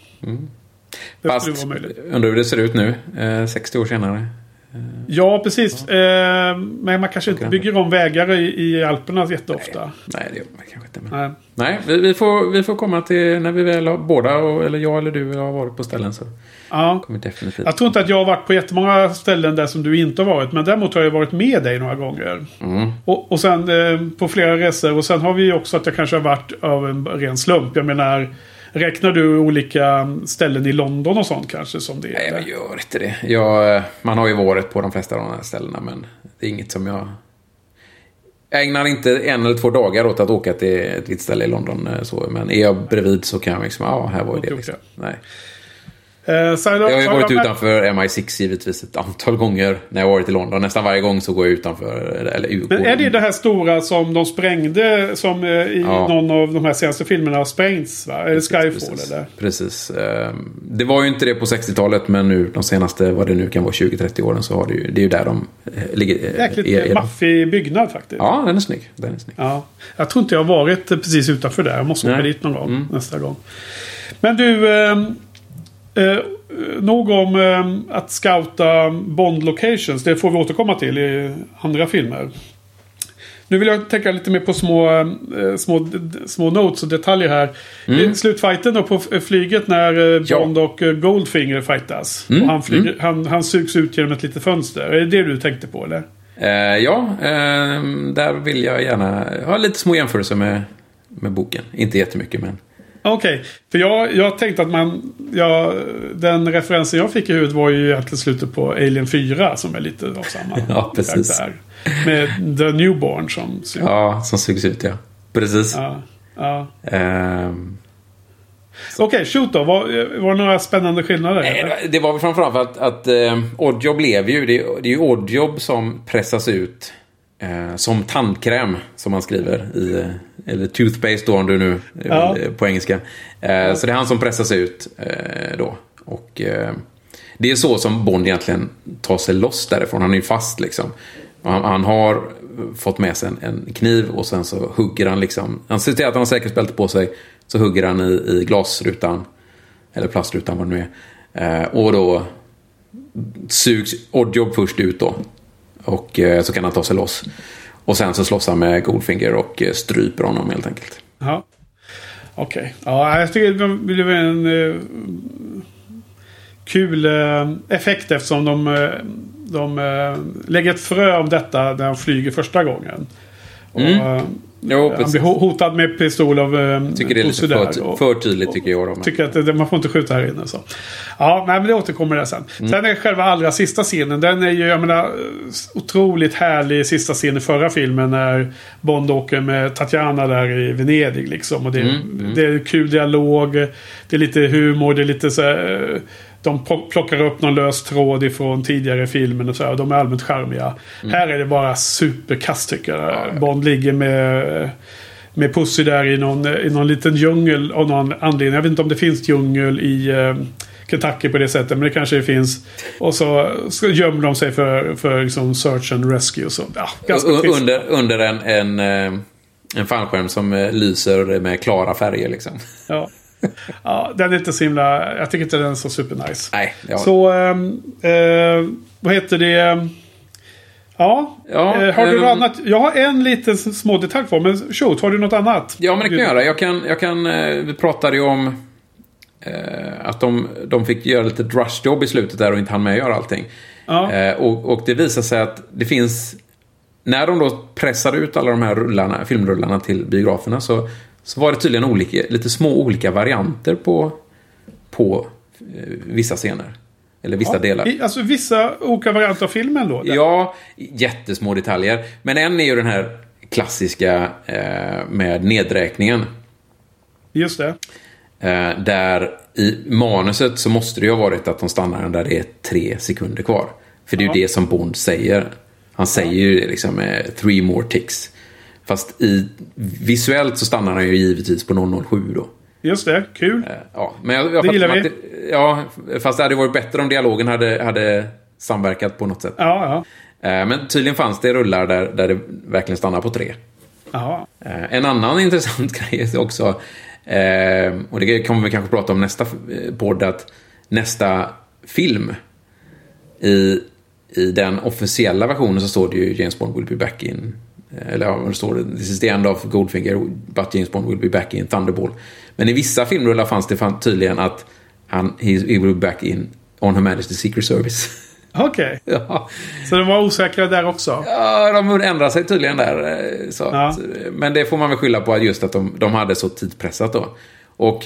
Det Fast, undrar hur det ser ut nu, eh, 60 år senare. Ja, precis. Eh, men man kanske inte bygger om vägar i, i Alperna jätteofta. Nej, det gör man kanske inte. Men... Nej. Nej, vi, vi, får, vi får komma till när vi väl har, båda, eller jag eller du, har varit på ställen så Ja. kommer definitivt. Jag tror inte att jag har varit på jättemånga ställen där som du inte har varit. Men däremot har jag varit med dig några gånger. Mm. Och, och sen eh, på flera resor. Och sen har vi också att jag kanske har varit av en ren slump. Jag menar, räknar du olika ställen i London och sånt kanske som det är? Nej, jag gör inte det. Jag, eh, man har ju varit på de flesta av de här ställena, men det är inget som jag... Jag ägnar inte en eller två dagar åt att åka till ett litet ställe i London. eh, Så, men är jag bredvid så kan jag liksom, ja, här var ju det. Liksom. Nej. Sen, Jag har ju varit utanför MI6 givetvis ett antal gånger när jag varit i London. Nästan varje gång så går jag utanför, eller. Men är det det här stora som de sprängde som eh, i Ja. någon av de här senaste filmerna har sprängts? Va? Är det Skyfall Precis. eller? Precis. Ehm, Det var ju inte det på 60-talet, men nu de senaste, vad det nu kan vara, 20-30 åren så har det ju, det är ju där de eh, ligger. Jäkligt maffig byggnad faktiskt. Ja, den är snygg. Den är snygg. Ja. Jag tror inte jag har varit precis utanför där. Jag måste åka dit någon gång Mm. nästa gång. Men du, eh, nog om eh, att scouta Bond locations. Det får vi återkomma till i andra filmer. Nu vill jag tänka lite mer på små, eh, små, små notes och detaljer här. I Slutfighten då på flyget när eh, Mm. Ja. Bond och eh, Goldfinger fightas. Mm, Och han, flyger, han, han sugs ut genom ett litet fönster. Är det det du tänkte på eller? Ja, där vill jag gärna ha lite små jämförelser med, med boken. Inte jättemycket, men... Okej, för jag, jag tänkte att man... Ja, den referensen jag fick i huvudet var ju egentligen slutet på Alien 4 som är lite av samma Ja, precis. karaktär. Med The Newborn som... Ja. Ja, som sugs ut, ja. Precis. ja, ja. Ehm, Okej, shoot då. Var, var det några spännande skillnader? Nej, det var- väl framförallt för att, att eh, Oddjob lever ju. Det är, det är ju Oddjob som pressas ut eh, som tandkräm, som man skriver. I, eller toothpaste då, om du nu Ja. eh, på engelska. Eh, Så det är han som pressas ut eh, då. Och det är så som Bond egentligen tar sig loss därifrån. Han är ju fast liksom. Han, han har fått med sig en, en kniv och sen så hugger han liksom. Han ser till att han har säkerhetsbälte på sig. Så hugger han i, i glasrutan. Eller plastrutan vad det nu är. Och då sugs Oddjob först ut då. Och så kan han ta sig loss. Och sen så slåss han med Goldfinger och eh, stryper honom helt enkelt. Ja. Okej. Ja, jag tycker det blev en eh, kul eh, effekt eftersom de, eh, de lägger ett frö om detta när han flyger första gången. Och, eh, Jo, han blir ho- hotad med pistol av eh, tycker det är lite för, för tydligt tycker jag. Då. Tycker att det, man får inte skjuta här inne. Så. Ja, nej, men det återkommer det sen. Mm. Sen är själva allra sista scenen. Den är ju, jag menar, otroligt härlig sista scen i förra filmen. När Bond åker med Tatjana där i Venedig liksom. Och det, Mm, det är kul dialog. Det är lite humor. Det är lite så här, eh, De pl- plockar upp någon lös tråd ifrån tidigare filmen och så här. De är allmänt charmiga. Mm. Här är det bara superkast tycker jag. Bond ligger med med Pussy där i någon, i någon liten djungel av någon anledning. Jag vet inte om det finns djungel i eh, Kentucky på det sättet. Men det kanske det finns. Och så, så gömmer de sig för, för liksom search and rescue. Så, ja, under under en, en, eh, en fallskärm som eh, lyser med klara färger liksom. Ja. ja, den är inte så himla... Jag tycker inte den är så supernice. Nej, ja. Så, ehm, eh, vad heter det? Ja, Ja, eh, har du ehm, något annat? Jag har en liten små detalj kvar. Men shoot, har du något annat? Ja, men det kan jag göra. Jag kan, jag kan, eh, vi pratade ju om eh, att de, de fick göra lite rushjobb i slutet där och inte hann med att göra allting. Ja. Eh, och, och det visar sig att det finns... När de då pressade ut alla de här rullarna, filmrullarna till biograferna så, så var det tydligen olika, lite små olika varianter på, på eh, vissa scener. Eller vissa delar. I, alltså vissa olika varianter av filmen då? där. Ja, jättesmå detaljer. Men en är ju den här klassiska eh, med nedräkningen. Just det. Eh, där i manuset så måste det ju ha varit att de stannar där det är tre sekunder kvar. För det är ju Ja. det som Bond säger. Han säger ju liksom eh, three more ticks. Fast i, visuellt så stannar han ju givetvis på 007 då. Just det, kul. Eh, ja, men jag, jag Det gillar vi. att det- Ja, fast det hade varit bättre om dialogen hade, hade samverkat på något sätt. Ja, ja. Eh, men tydligen fanns det rullar där, där det verkligen stannar på tre. Jaha. Eh, En annan intressant grej också, och det kommer vi kanske prata om nästa podd, att nästa film i, i den officiella versionen så står det ju James Bond will be back in eller ja, det står det, this is the end of Goldfinger, but James Bond will be back in Thunderball. Men i vissa filmrullar fanns det tydligen att han, he, will be back in On Her Majesty's Secret Service. Okej. ja. Så de var osäkra där också? Ja, de ändrar sig tydligen där. eh, Så Ja. att, Men det får man väl skylla på just att de, de hade så tidspressat då. Och,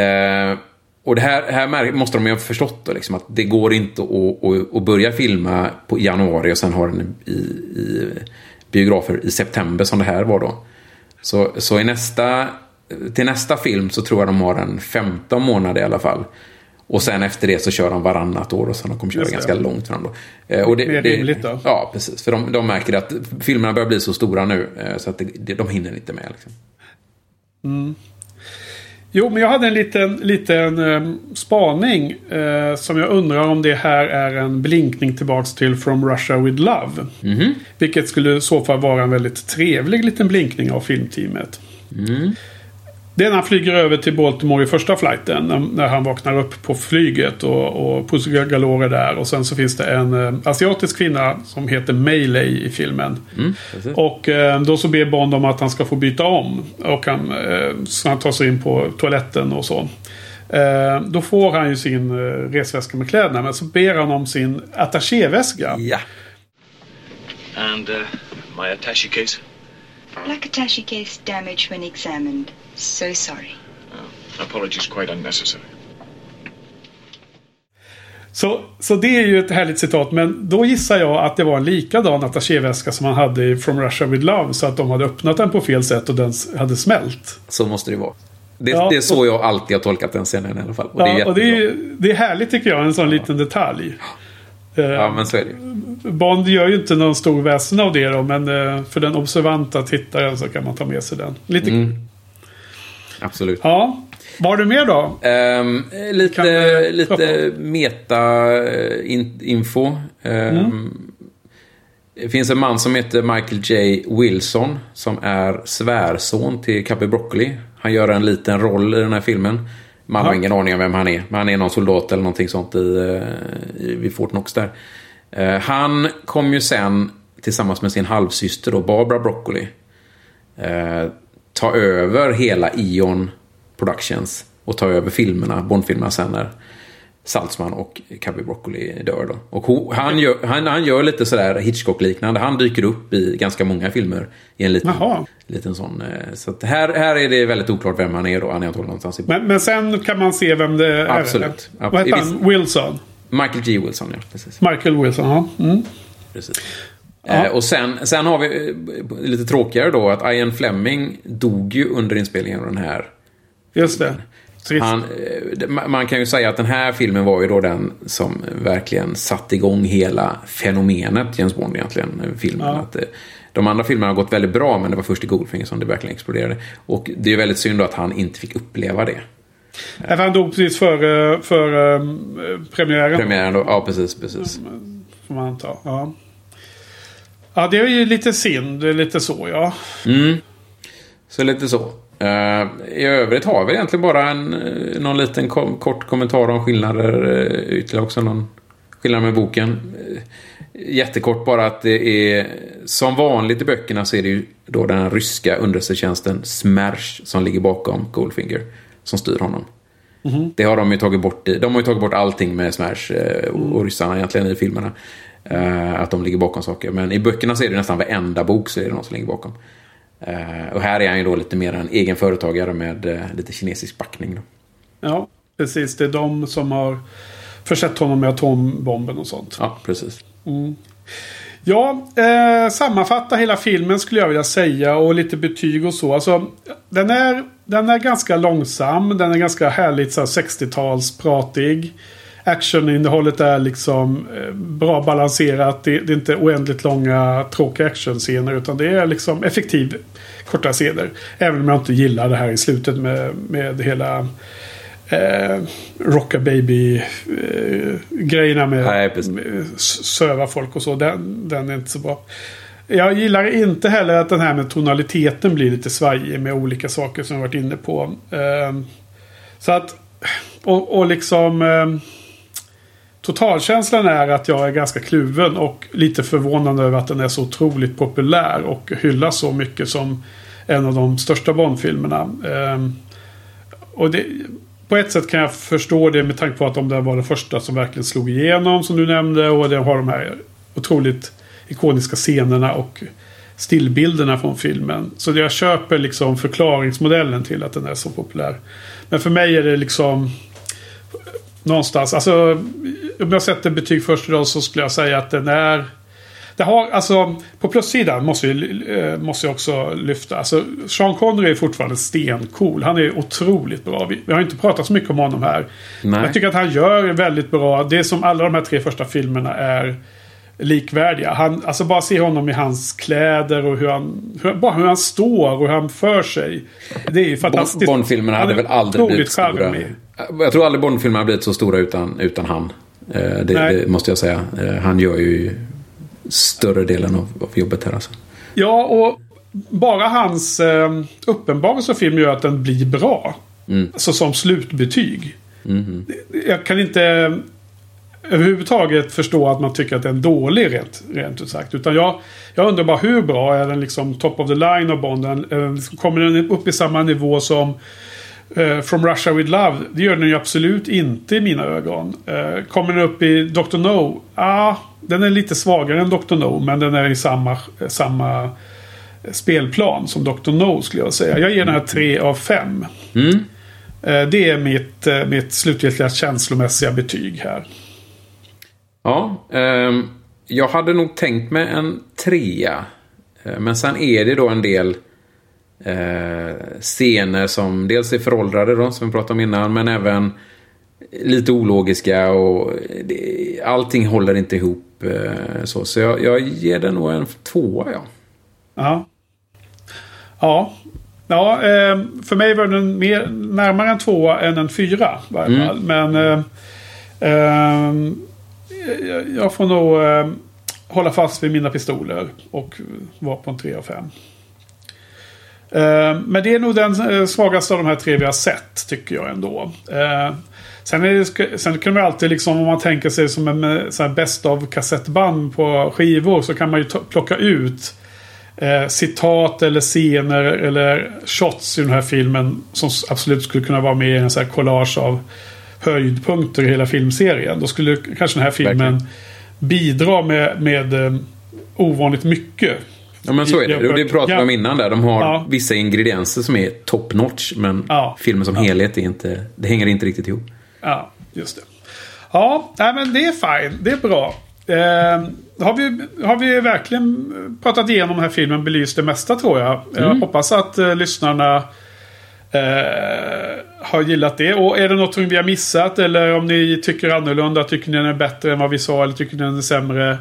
eh, och det här, här måste de ju ha förstått då, liksom, att det går inte att, att, att börja filma på januari och sen ha den i, i biografer i september som det här var då. Så, så i nästa, till nästa film så tror jag de har en 15 månader i alla fall. Och sen efter det så kör de varannat år och så de kommer köra ganska långt fram då. Eh, Och det, Mer rimligt då. Ja, precis. För de, de märker att filmerna börjar bli så stora nu eh, så att det, de hinner inte med. Liksom. Jo, men jag hade en liten, liten eh, spaning. Eh, som jag undrar om det här är en blinkning tillbaks till From Russia With Love. Vilket skulle i så fall vara en väldigt trevlig liten blinkning av filmteamet. Det är när han flyger över till Baltimore i första flighten. När, han vaknar upp på flyget och, och Pussy Galore är där. Och sen så finns det en eh, asiatisk kvinna som heter Meilei i filmen. precis. och eh, då så ber Bond om att han ska få byta om. Och han, eh, så han tar sig in på toaletten och så. Då får han ju sin resväska med kläderna. Men så ber han om sin attachéväska. Ja. And uh, my attache case? Black attache case damaged when examined. So sorry. Uh, apologies quite unnecessary. Så, så det är ju ett härligt citat. Men då gissar jag att det var en likadan attachéväska som han hade i From Russia With Love. Så att de hade öppnat den på fel sätt och den hade smält. Så måste det vara. Det, Ja, det är så jag alltid har tolkat den scenen i alla fall. Och det är Ja, och det är, det är härligt tycker jag. En sån liten detalj. Eh, Ja, men så är det. Bond gör ju inte någon stor väsen av det då. Men eh, för den observanta tittaren så kan man ta med sig den. Lite Mm. Absolut. Ja. Vad har du mer då? Ehm, lite Kan du lite prata meta-info. Det finns en man som heter Michael J. Wilson som är svärson till Cappy Broccoli. Han gör en liten roll i den här filmen. Man har Ja. ingen aning om vem han är. Men han är någon soldat eller någonting sånt i, eh, i, vid Fort Knox där. Eh, Han kom ju sen tillsammans med sin halvsyster då, Barbara Broccoli eh, ta över hela Ion Productions och ta över filmerna, Bondfilmerna sen när Saltzman och Cubby Broccoli dör då. Och han, gör, han, han gör lite sådär Hitchcock-liknande. Han dyker upp i ganska många filmer i en liten, Jaha. liten sån. eh, Så här, här är det väldigt oklart vem han är då. Han är antagligen någonstans i... Men, men sen kan man se vem det är. Absolut. Vad heter I han? Wilson? Michael G. Wilson, ja. Precis. Michael Wilson, ja. Mm. Precis. Eh, och sen, sen har vi eh, lite tråkigare då att Ian Fleming dog ju under inspelningen av den här Just det. Trist. Han, eh, ma- man kan ju säga att den här filmen var ju då den som verkligen satte igång hela fenomenet James Bond egentligen. Filmen. Ja. Att, de andra filmerna har gått väldigt bra men det var först i Goldfinger som det verkligen exploderade. Och det är ju väldigt synd då att han inte fick uppleva det. För Han dog precis före för, um, premiären. Premiären då, ja precis, precis. Får man anta. Ja. Ja, det är ju lite synd. Lite så, ja. Mm. Så lite så. Eh, I övrigt har vi egentligen bara en, eh, någon liten kom, kort kommentar om skillnader. Uh, ytterligare också någon skillnad med boken. Eh, jättekort bara att det är som vanligt i böckerna så är det ju då den ryska underrättelsetjänsten Smersh som ligger bakom Goldfinger. Som styr honom. Det har de ju tagit bort. i- De har ju tagit bort allting med Smersh eh, och, och ryssarna egentligen i filmerna. Eh, att de ligger bakom saker. Men i böckerna så är det nästan varenda bok så är det någon som ligger bakom. Eh, och här är han ju då lite mer en egen företagare med eh, lite kinesisk backning. Då. Ja, precis. Det är de som har försett honom med atombomben och sånt. Ja, precis. Ja, eh, sammanfatta hela filmen skulle jag vilja säga och lite betyg och så. Alltså, den, är, den är ganska långsam. Den är ganska härligt så här 60-talspratig. Actioninnehållet är liksom eh, bra balanserat. Det, det är inte oändligt långa tråkiga actionscener utan det är liksom effektiv korta scener. Även om jag inte gillar det här i slutet med, med hela eh, Rocka Baby-grejerna med, Nej, med söva folk och så. Den, den är inte så bra. Jag gillar inte heller att den här med tonaliteten blir lite svajig med olika saker som jag varit inne på. Ehm, så att, och, och liksom ehm, Totalkänslan är att jag är ganska kluven och lite förvånad över att den är så otroligt populär och hyllas så mycket som en av de största Bondfilmerna. Ehm, och det, på ett sätt kan jag förstå det med tanke på att de där var den första som verkligen slog igenom som du nämnde. Och det har de här otroligt ikoniska scenerna och stillbilderna från filmen. Så jag köper liksom förklaringsmodellen till att den är så populär. Men för mig är det liksom någonstans. Alltså om jag sätter betyg först idag så skulle jag säga att den är det har, alltså, på plussidan måste jag, eh, måste jag också lyfta. Alltså, Sean Connery är fortfarande stencool. Han är otroligt bra. Vi, vi har inte pratat så mycket om honom här. Nej. Jag tycker att han gör väldigt bra. Det som alla de här tre första filmerna är likvärdiga. Han, alltså bara se honom i hans kläder och hur han, hur, bara hur han står och hur han för sig. Det är ju fantastiskt. Bondfilmerna hade väl aldrig blivit stora. Jag tror aldrig Bondfilmerna har blivit så stora utan, utan han. Eh, Det, det måste jag säga. Eh, Han gör ju större delen av, av jobbet här alltså. Ja, och bara hans eh, uppenbarelse av film gör att den blir bra. Alltså som slutbetyg. Jag kan inte överhuvudtaget förstå att man tycker att den är dålig rent, rent ut sagt. Utan jag, jag undrar bara hur bra är den liksom top of the line av Bonden? Eh, Kommer den upp i samma nivå som eh, From Russia With Love? Det gör den ju absolut inte i mina ögon. Eh, kommer den upp i Dr. No? Ja, ah, den är lite svagare än Dr. No. Men den är i samma, samma spelplan som Dr. No skulle jag säga. Jag ger den här 3 av 5. Eh, Det är mitt, eh, mitt slutgiltiga känslomässiga betyg här. Ja, ehm, jag hade nog tänkt mig en trea. Eh, Men sen är det då en del eh, scener som dels är föråldrade då, som vi pratade om innan, men även lite ologiska och det, allting håller inte ihop. Eh, så så jag, jag ger den nog en tvåa, ja. Ja. Ja. Ja, eh, för mig var den mer, närmare en tvåa än en fyra. I varje Mm. fall. Men eh, eh, jag- jag får nog eh, hålla fast vid mina pistoler och vara på en 3 av 5. Eh, men det är nog den eh, svagaste av de här tre vi har sett, tycker jag ändå. Eh, sen, är det, sen kan man alltid, liksom, om man tänker sig som en eh, så här best of kassettband på skivor, så kan man ju plocka ut eh, citat eller scener eller shots i den här filmen som absolut skulle kunna vara med i en sån här collage av höjdpunkter i hela filmserien. Då skulle kanske den här filmen Verkligen. bidra med, med eh, ovanligt mycket. Ja men så är det. Det pratade vi om innan där. De har Ja. vissa ingredienser som är top notch. Men Ja. filmen som helhet är inte... Det hänger inte riktigt ihop. Ja, just det. Ja, nej, men det är fine. Det är bra. Eh, har, vi, har vi verkligen pratat igenom den här filmen, belyst det mesta tror jag. Jag hoppas att eh, lyssnarna eh, har gillat det. Och är det något vi har missat eller om ni tycker annorlunda, tycker ni den är bättre än vad vi sa eller tycker ni den är sämre.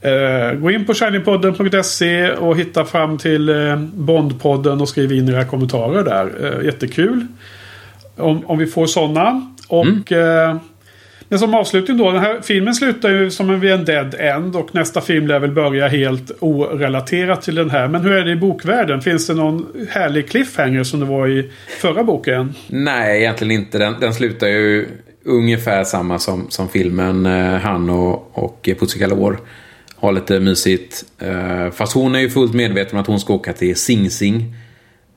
Eh, gå in på shiningpodden.se och hitta fram till eh, Bondpodden och skriv in era kommentarer där. Eh, jättekul. Om, om vi får sådana. Och eh, men som avslutning då. Den här filmen slutar ju som en vid en dead end. Och nästa film lär väl börja helt orelaterat till den här. Men hur är det i bokvärlden? Finns det någon härlig cliffhanger som det var i förra boken? Nej, egentligen inte. Den, den slutar ju ungefär samma som, som filmen. Eh, han och, och Pussy har lite mysigt. Eh, fast hon är ju fullt medveten om att hon ska åka till Sing Sing.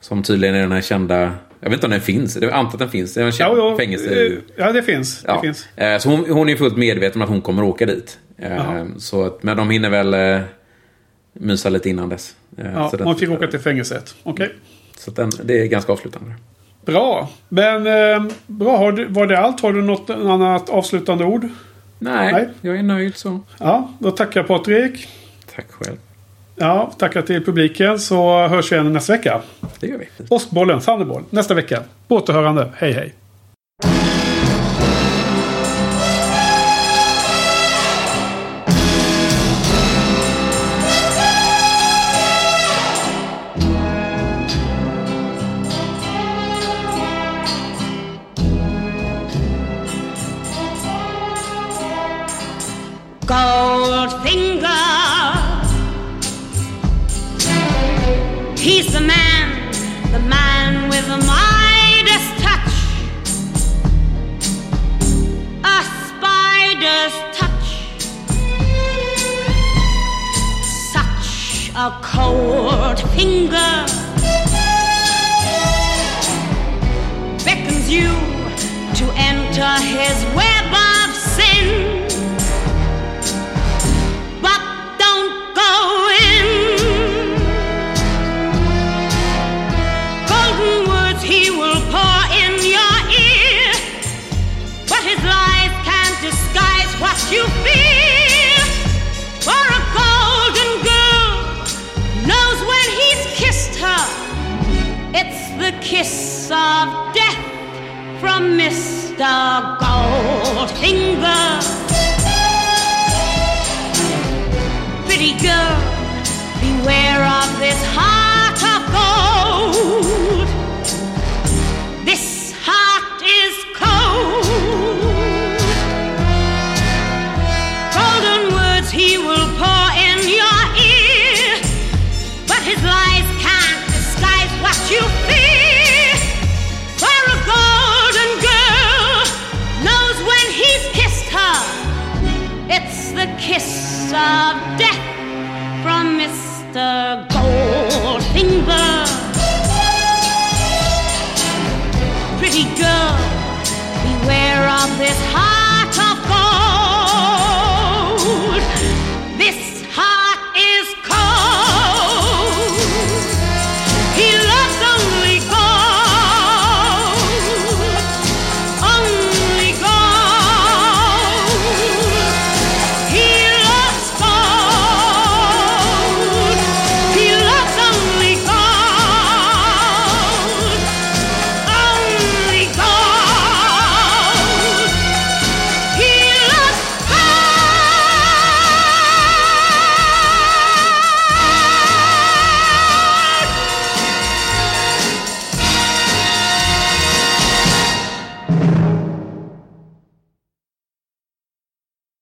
Som tydligen är den här kända... Jag vet inte om den finns. Jag antar att den finns. Det är en känd Ja, ja, fängelse. ja det finns. Ja. Det finns. Eh, Så hon, hon är fullt medveten om att hon kommer åka dit. Eh. Så att, men de hinner väl eh, mysa lite innan dess. Ja, så man fick åka till fängelset. Okej. Så att den, det är ganska avslutande. Bra. Men eh, bra. Har du, var det allt? Har du något annat avslutande ord? Nej, Nej. jag är nöjd så. Ja, då tackar jag Patrik. Tack själv. Ja, tackar till publiken så hörs vi igen nästa vecka. Det gör vi. Åskbollen, Thunderboll, nästa vecka. På återhörande. Hej hej.